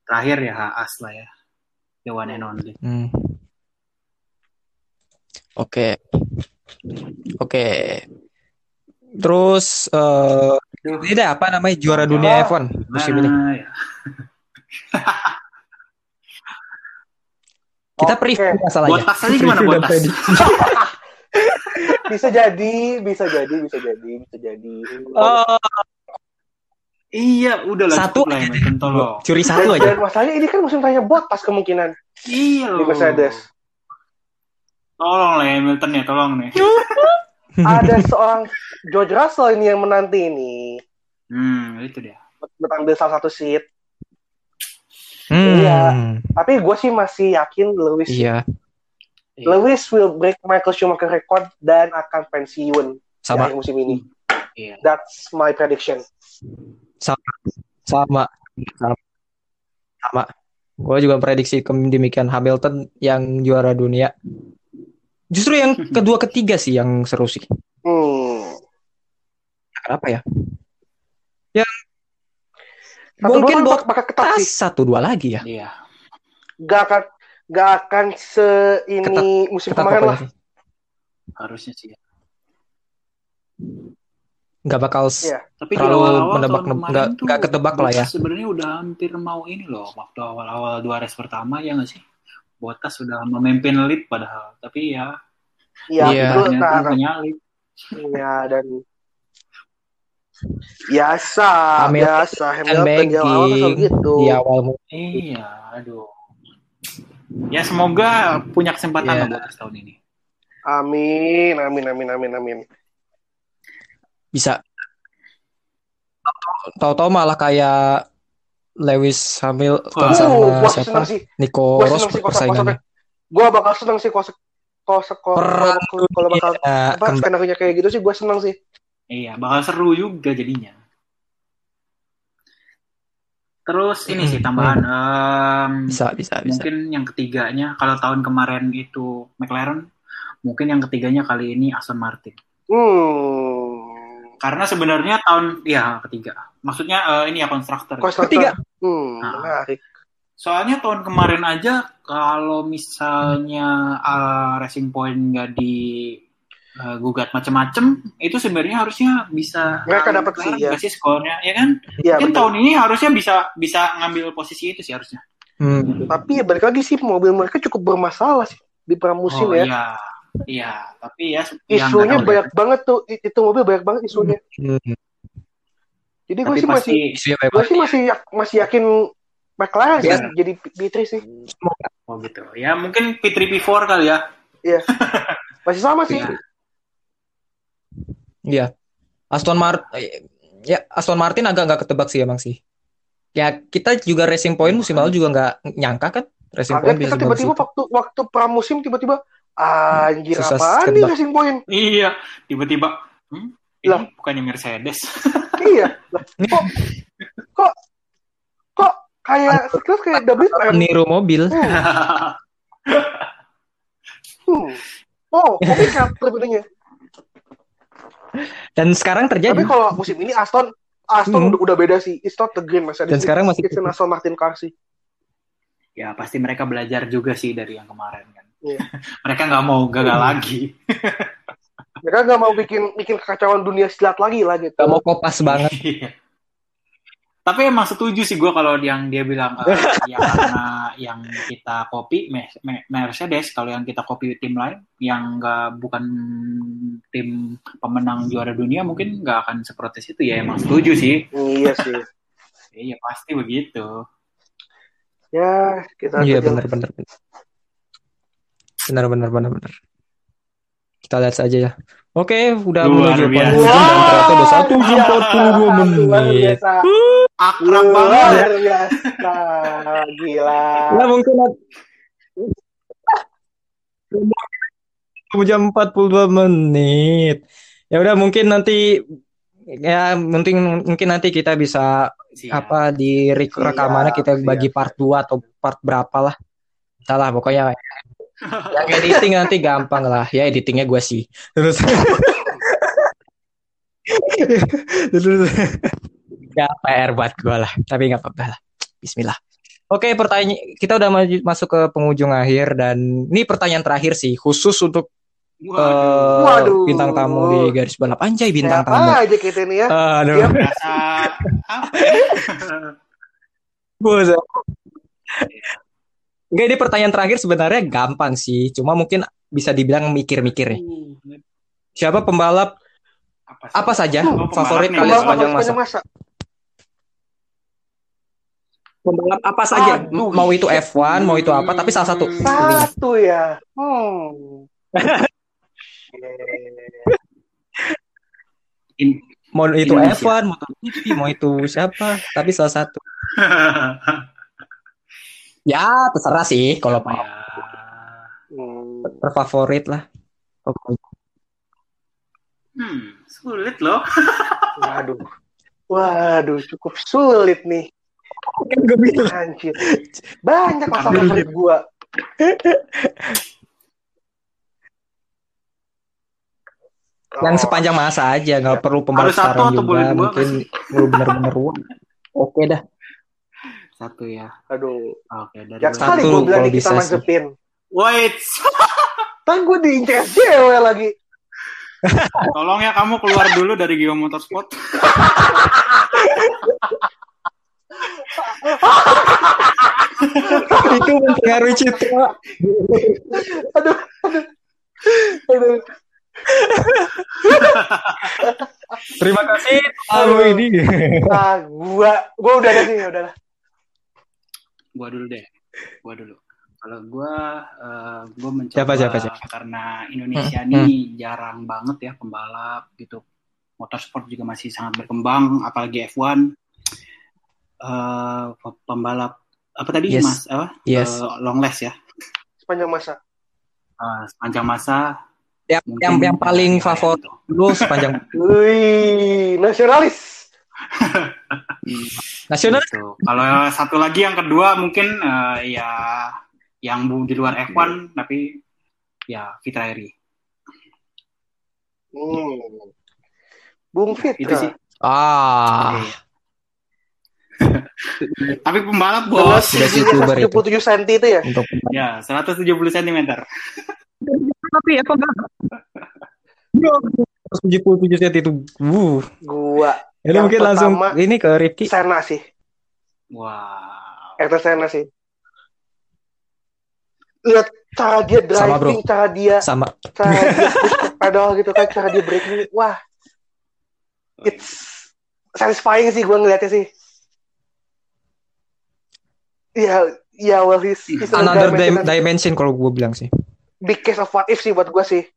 Terakhir ya Haas lah ya. The one and only. Hmm. Oke. Oke. Terus eh Duh, Ini dah apa namanya juara dunia F1 musim ini. ya? Kita Oke. preview masalahnya. Botas aja gimana botas? Bisa jadi, bisa jadi, bisa jadi, bisa jadi. Oh, Iya, udah lah Satu lah tolong. curi Dan, satu aja. dan masalahnya ini kan musim tanya botas kemungkinan Iya di loh. Mercedes. Tolong lah Hamilton ya, tolong nih. Ada seorang George Russell ini yang menanti ini Hmm, itu dia. buat ambil salah satu seat. Hmm, Iya. Tapi gue sih masih yakin Lewis Iya, Lewis will break Michael Schumacher record dan akan pensiun di sama akhir musim ini. Iya. That's my prediction. Sama sama sama. Gue juga prediksi demikian Hamilton yang juara dunia. Justru yang kedua ketiga sih yang seru sih. Hmm. Kenapa ya? Yang Satu mungkin dua buat bakal ketat sih. satu dua lagi ya. Iya. Gak akan gak akan se ini musim Ketat kemarin lah. sih. Harusnya sih. ya. Nggak bakal Iya. Tapi Terlalu awal-awal menebak- tahun kemarin nggak- nggak ketebak lah ya. Sebenarnya udah hampir mau ini loh waktu awal-awal dua race pertama ya nggak sih? Bottas sudah memimpin lead padahal, tapi ya Iya, Iya. itu ternyata karena penyalip. ya dan biasa, Hamilton biasa Hamilton di awal gitu. di awal Iya, aduh. Ya semoga punya kesempatan Iya. lah Bottas tahun ini. Amin, amin, amin, amin, amin. Bisa. Tahu-tahu malah kayak Lewis Hamilton Wah. Uh, sama gua siapa? sih. Nico Gua Rosberg sih kalau persaingannya. Gua bakal seneng sih kalau kalau kalau kalau- bakal dunia apa skenario kayak gitu sih gue seneng sih. Iya, bakal seru juga jadinya. Terus ini sih Hmm, tambahan em, Bisa, bisa, bisa. mungkin yang ketiganya kalau tahun kemarin itu McLaren, mungkin yang ketiganya kali ini Aston Martin. Hmm. Karena sebenarnya tahun ya ketiga. Maksudnya eh, ini ya konstruktor. Konstruktor. Ketiga. Hmm, Ah. menarik. Soalnya tahun kemarin aja kalau misalnya eh, Racing Point nggak di eh, gugat macem-macem, itu sebenarnya harusnya bisa Mereka dapat sih, ya. sih skornya, ya kan? Iya, Mungkin betul. tahun ini harusnya bisa bisa ngambil posisi itu sih harusnya. Hmm. Tapi ya balik lagi sih mobil mereka cukup bermasalah sih di pramusim oh ya. iya, iya. Tapi ya, ya Isunya banyak deh. banget tuh. Itu mobil banyak banget isunya. Hmm. Jadi gue sih pasti masih gue sih masih yak- masih yakin McLaren sih Iya. jadi P3 sih. oh gitu. Ya mungkin P3 P4 kali ya. Masih sama sih. Iya. Iya. Aston Martin ya Aston Martin agak nggak ketebak sih emang sih. Ya kita juga Racing Point musim lalu juga nggak nyangka kan Racing Kaget Point kita tiba-tiba waktu waktu pramusim tiba-tiba anjir Susah apaan nih. Racing Point? Iya, tiba-tiba hmm, ini Lah. bukannya Mercedes. iya. Lah, kok kok kok kayak sekilas kayak WM. Meniru mobil. Hmm. Oh, oke kan sebenarnya. Dan sekarang terjadi. Tapi kalau musim ini Aston Aston Hmm. udah, udah beda sih. It's not the green Mercedes. Dan sekarang masih- It's an Aston Martin car sih. ya pasti mereka belajar juga sih dari yang kemarin kan. Iya. mereka nggak mau gagal Hmm. lagi. Mereka nggak mau bikin bikin kekacauan dunia silat lagi lah gitu. Gak mau kopas banget. Iya. Tapi emang setuju sih gue kalau yang dia bilang eh, ya karena yang kita copy Me- Me- Mercedes, kalau yang kita copy tim lain yang nggak bukan tim pemenang juara dunia mungkin nggak akan seprotes itu ya emang setuju sih. Iya sih. Iya pasti begitu. Ya, kita Iya aja benar benar benar. Benar. Kita lihat saja ya. Oke, udah Luar menuju biasa. penghujung dan ternyata udah satu jam Iya, 42 Luar menit. biasa. Akrab banget. Luar biasa. Gila. Ya mungkin jam 42 menit. Ya udah mungkin nanti ya mungkin mungkin nanti kita bisa Siap. apa di rekamannya kita siap. bagi part 2 atau part berapa lah. Salah pokoknya yang editing nanti gampang lah. Ya editingnya gue sih. Terus Terus Gak PR buat gue lah. Tapi nggak apa-apa lah. Bismillah. Oke, pertanyaan kita udah masuk ke penghujung akhir dan ini pertanyaan terakhir sih khusus untuk Waduh. eh, Waduh. bintang tamu di garis balap anjay bintang Siapa tamu. aja kita ini ya. Aduh. Dia apa ya? Enggak ini pertanyaan terakhir sebenarnya gampang sih, cuma mungkin bisa dibilang mikir-mikir nih. Siapa pembalap Apa, apa saja Oh, favorit kalian sepanjang masa? masa. Pembalap apa saja? Aduh, mau itu F1, mau itu apa, tapi salah satu. Satu ya. Hmm. In- Mau itu Indonesia. F1, mau itu mau itu siapa, tapi salah satu. Ya, terserah sih kalau mau ya? Hmm. terfavorit lah. Oke. Hmm, sulit loh. Waduh. Waduh, cukup sulit nih. Kan gue bilang. Anjir. Banyak masa Ambil. favorit gua. Yang Oh, sepanjang masa aja, nggak perlu atau juga. boleh dua Mungkin lu bener-bener. Oke dah. Satu ya. Aduh. Oke, dari Yang gue. sekali Satu gua bilang kalau nih kita bisa sih. mazepin. Wait, Kan gua diincar cewek lagi. tolong ya kamu keluar dulu dari Geo Motorsport. Itu mempengaruhi citra. Aduh. Aduh. Terima kasih tamu ini. Ah, gua gua udah ada sih, udah lah. Gua dulu deh. Gua dulu. Kalau gua eh, gua mencoba Siapa, siapa, siapa? karena Indonesia Hmm, ini jarang banget ya pembalap gitu. Motorsport juga masih sangat berkembang apalagi F1. Eh pembalap apa tadi Yes. Mas apa? Yes. Long last ya. Sepanjang masa. Eh, sepanjang masa Yang yang, yang paling favorit gitu. lu sepanjang Wih, nasionalis. Nasional Gitu. Kalau satu lagi yang kedua mungkin eh, ya yang bu- di luar F1 tapi ya Fitra Eri. Hmm. Bung Fit. Itu sih. ah Iya. Tapi pembalap bos. Udah YouTuber itu. 77 cm itu ya. untuk Ya, 170 cm. tapi apa enggak 77 cm itu uh Gua ya, lu Yang mungkin langsung pertama- ini ke Rifki Sena sih. Wow. Ektor Sena sih. Lihat cara dia Sama, bro. driving, cara dia sama cara dia pedal gitu kan, cara dia braking. Wah, it's satisfying sih gua ngeliatnya sih. Ya, ya well he's, he's another dimension dim- dimension kalau gue bilang sih big case of what if sih buat gua sih.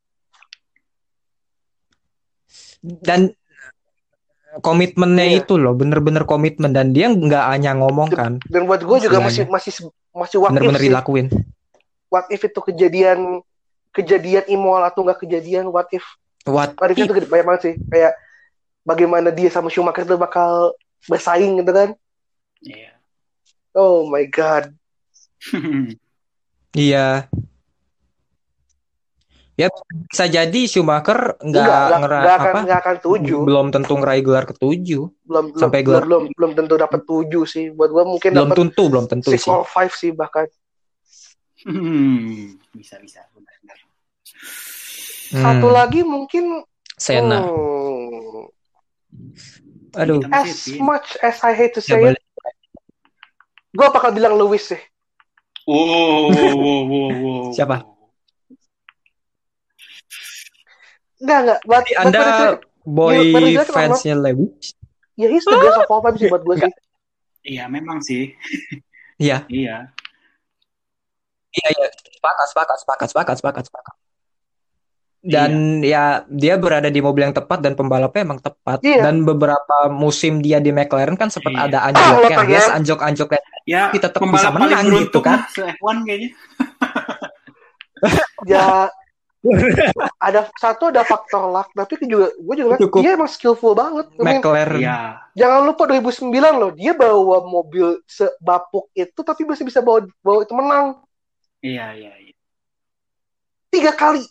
dan komitmennya Iya. itu loh bener-bener komitmen dan dia nggak hanya ngomong kan. Dan buat gua juga masih masih masih if bener-bener sih. dilakuin. What if itu kejadian kejadian immoral atau nggak kejadian what if? What what if? itu gede banyak banget sih. Kayak bagaimana dia sama Schumacher tuh bakal bersaing gitu kan? Iya. oh my god. Iya ya bisa jadi Schumacher nggak Enggak, nggak akan apa? nggak akan tujuh belum tentu ngeraih gelar ketujuh. Belum belum sampai belum, gelar- belum belum tentu dapat tujuh sih. Buat gua mungkin belum tentu belum tentu six sih. or five sih bahkan. Hmm, bisa bisa. Benar-benar. Hmm, satu lagi mungkin Senna. hmm, aduh. As much as I hate to ya say boleh. it gua bakal bilang Lewis sih. Wow, wow, wow, wow, wow. Siapa? Enggak enggak buat Jadi buat anda boy Iya, fansnya Lewis ya he's the best of all time sih buat gua sih Iya, memang sih. Iya. Iya. Iya, iya. Sepakat, sepakat, sepakat, sepakat, sepakat, sepakat. Dan ya dia berada di mobil yang tepat dan pembalapnya emang tepat. Iya. Dan beberapa musim dia di McLaren kan sempat Iya. ada Ah, anjloknya. lo Yes, pengen. anjlok-anjloknya. Ya, Tapi tetap bisa menang gitu kan. lah se-F1 kayaknya. ya ada satu ada faktor luck tapi juga gue juga Cukup. dia emang skillful banget McLaren. Iya. jangan lupa 2009 loh dia bawa mobil sebapuk itu tapi masih bisa bawa bawa itu menang Iya, iya, iya. tiga kali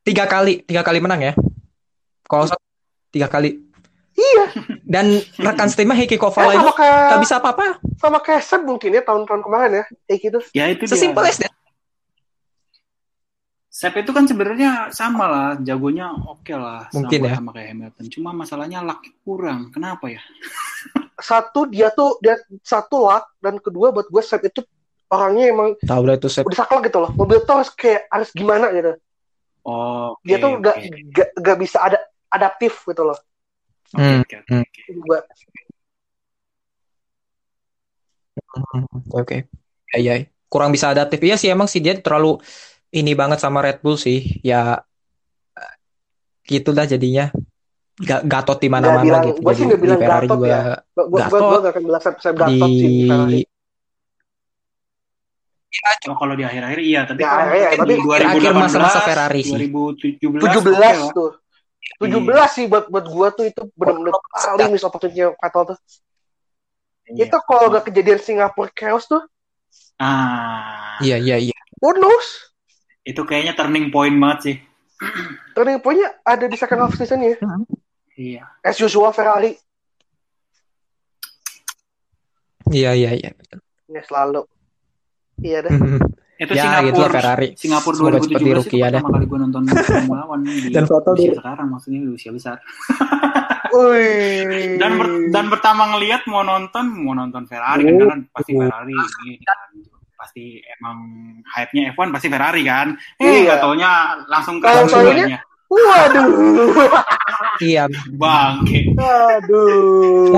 Tiga kali, tiga kali menang ya. Kalau satu, tiga kali. iya Dan rekan setimnya Heikki Eh, sama Kovalainen nggak kayak bisa apa-apa. sama kayak Seb mungkin ya tahun-tahun kemarin ya kayak gitu Ya itu dia. Sesimpel that. Sep itu kan sebenarnya sama lah, jagonya oke lah, sama, Mungkin ya. sama kayak Hamilton. Cuma masalahnya luck kurang. Kenapa ya? Satu dia tuh dia satu luck dan kedua buat gue Sep itu orangnya emang Tahu lah itu Sep. udah saklek gitu loh. Mobil tuh harus kayak harus gimana gitu. Oh, Dia oke, tuh oke. gak, gak, gak bisa ada adaptif gitu loh. Oke, Hmm, oke, oke, hmm. oke. Hmm, Oke. Ya, ya. Kurang bisa adaptif. Iya sih emang sih dia terlalu ini banget sama Red Bull sih. Ya eh, gitu dah jadinya. Ga- Gatot di mana-mana bilang- gitu. gua sih nggak di bilang Ferrari Gatot juga ya. gua gua, gua, Gatot gua gak akan bilang Sep Sep di Gatot sih di Ferrari. Oh, kalau di akhir-akhir iya, tapi Ya, kalau iya, mungkin tapi di akhir 2018, masa-masa Ferrari sih. 2017, 17 oke lah. tuh. Iya. 17 sih buat buat gua tuh itu benar-benar paling miss opportunity Vettel tuh. Iya. Itu kalau gak kejadian Singapura chaos tuh, Ah, Iya, iya, iya. who knows? Itu kayaknya turning point banget sih. Turning point-nya ada di second half season ya. Iya. As usual Ferrari. Iya, iya, iya. Ya selalu. Iya deh. Itu Ya, Singapura, gitu lah Ferrari. Singapura Semoga cepat 2017 di rookie itu ya pertama kali gue nonton Formula One di Dan foto usia di- sekarang maksudnya di usia besar. Wih. Dan ber- dan pertama ngelihat mau nonton mau nonton Ferrari kan karena pasti Ferrari ini kan. Pasti emang hype-nya F1 pasti Ferrari kan. Eh Iya. taunya langsung ke aja. Waduh. Iya. Bangke. Aduh.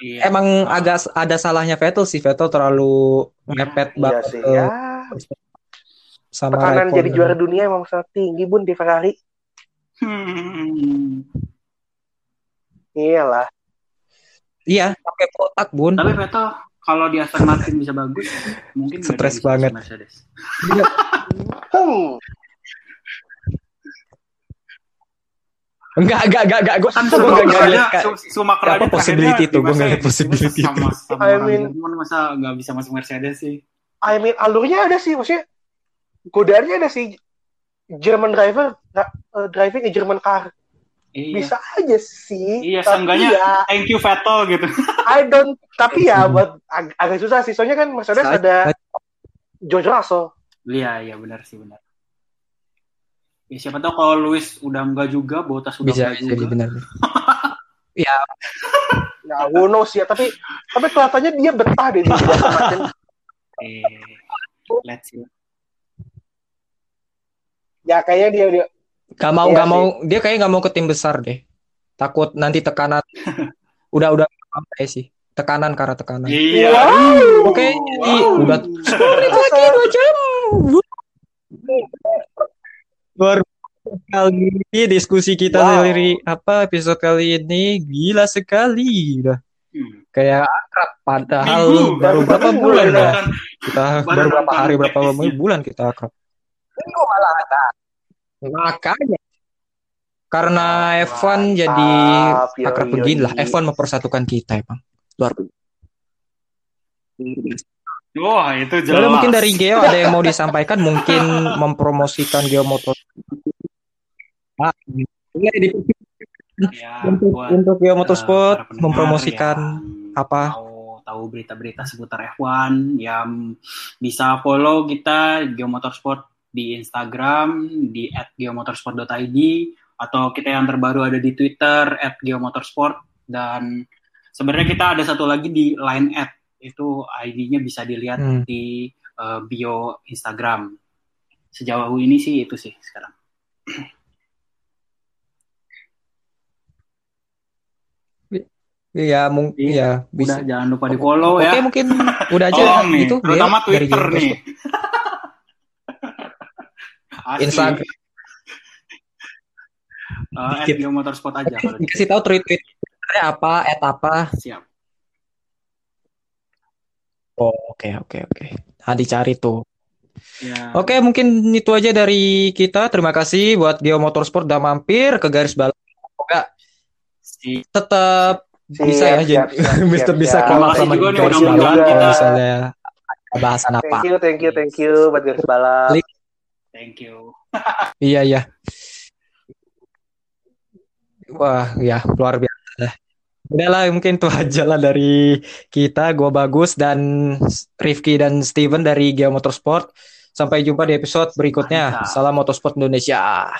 Iya. Emang agak ada salahnya Vettel sih. Vettel terlalu mepet Iya banget sih ya. sama Tekanan jadi juara dunia emang sangat tinggi bun di Ferrari. Hmm. Iyalah. Iya, pakai kotak, Bun. Tapi Vettel kalau di Aston Martin bisa bagus, mungkin Stres banget. Mercedes. Enggak, enggak, enggak, enggak. Gue Kan gue enggak aja, lihat. Kak. Su- Schumacher Apa possibility itu? Gua di nggak lihat Mercedes. possibility Masa sama, sama I mean- Jerman masa nggak bisa masuk Mercedes sih? I mean alurnya ada sih maksudnya godaannya ada sih German driver nggak, eh, driving a German car Iya. bisa aja sih Iya, seenggaknya ya thank you Vettel gitu. I don't tapi ya buat ag- agak susah sih soalnya kan Mercedes Saya- ada George Russell Iya, iya benar sih benar. Ya, siapa tahu kalau Luis udah enggak juga, Bottas udah Bisa enggak jadi juga. benar. ya who knows ya tapi tapi kelihatannya dia betah deh di Eh, let's see. ya kayaknya dia dia Gak mau, Iya gak sih. mau. Dia kayaknya gak mau ke tim besar deh. Takut nanti tekanan. udah, udah. Kayak sih. Tekanan karena tekanan. Iya. Wow. Oke, jadi Wow. udah 10 menit lagi, 2 jam. Luar kali ini diskusi kita Wow. dari apa episode kali ini gila sekali udah Hmm. kayak akrab padahal Minggu. baru Baru berapa minggu bulan ya. kita Baru baru berapa hari berapa bulan kita akrab Minggu malah ada. Makanya karena F1 jadi Mantap, yoi, akrab yoi. begini lah F1 mempersatukan kita emang luar biasa Wah, itu jelas. Lalu mungkin dari Geo ada yang mau disampaikan, mungkin mempromosikan Geo Motor. Ah, ini di- ya, untuk, buat, untuk Geo eh, Motorsport pendengar mempromosikan yang apa? Tahu tahu berita-berita seputar F1 yang bisa follow kita Geo Motorsport di Instagram di @geomotorsport.id atau kita yang terbaru ada di Twitter @geomotorsport dan sebenarnya kita ada satu lagi di Line App itu ID-nya bisa dilihat Hmm. di eh, bio Instagram. Sejauh ini sih itu sih sekarang. Iya, mungkin Iya, ya Udah bisa. jangan lupa di follow Oke, ya. mungkin udah aja nih, gitu. terutama dari Twitter nih. Asli. Instagram. Eh, Dikit. Geo Motorsport aja kalau di- Dikasih tahu tweet tweetnya apa, at apa. siap. Oh, oke, oke, oke. Nah, dicari tuh. Ya. Oke, mungkin itu aja dari kita. Terima kasih buat Geo Motorsport udah mampir ke garis balap. Semoga Si tetap Siap, bisa ya siap, jadi siap, Mister siap, bisa siap. Makasih sama juga nih kalau kita. misalnya bahasan apa. thank you thank you thank you buat garis balap. Thank you. Iya, iya. Wah, ya luar biasa. dah. Udah lah, mungkin itu aja lah dari kita. Gua Bagus dan Rifki dan Steven dari Geo Motorsport. Sampai jumpa di episode berikutnya. Mantap. Salam Motorsport Indonesia.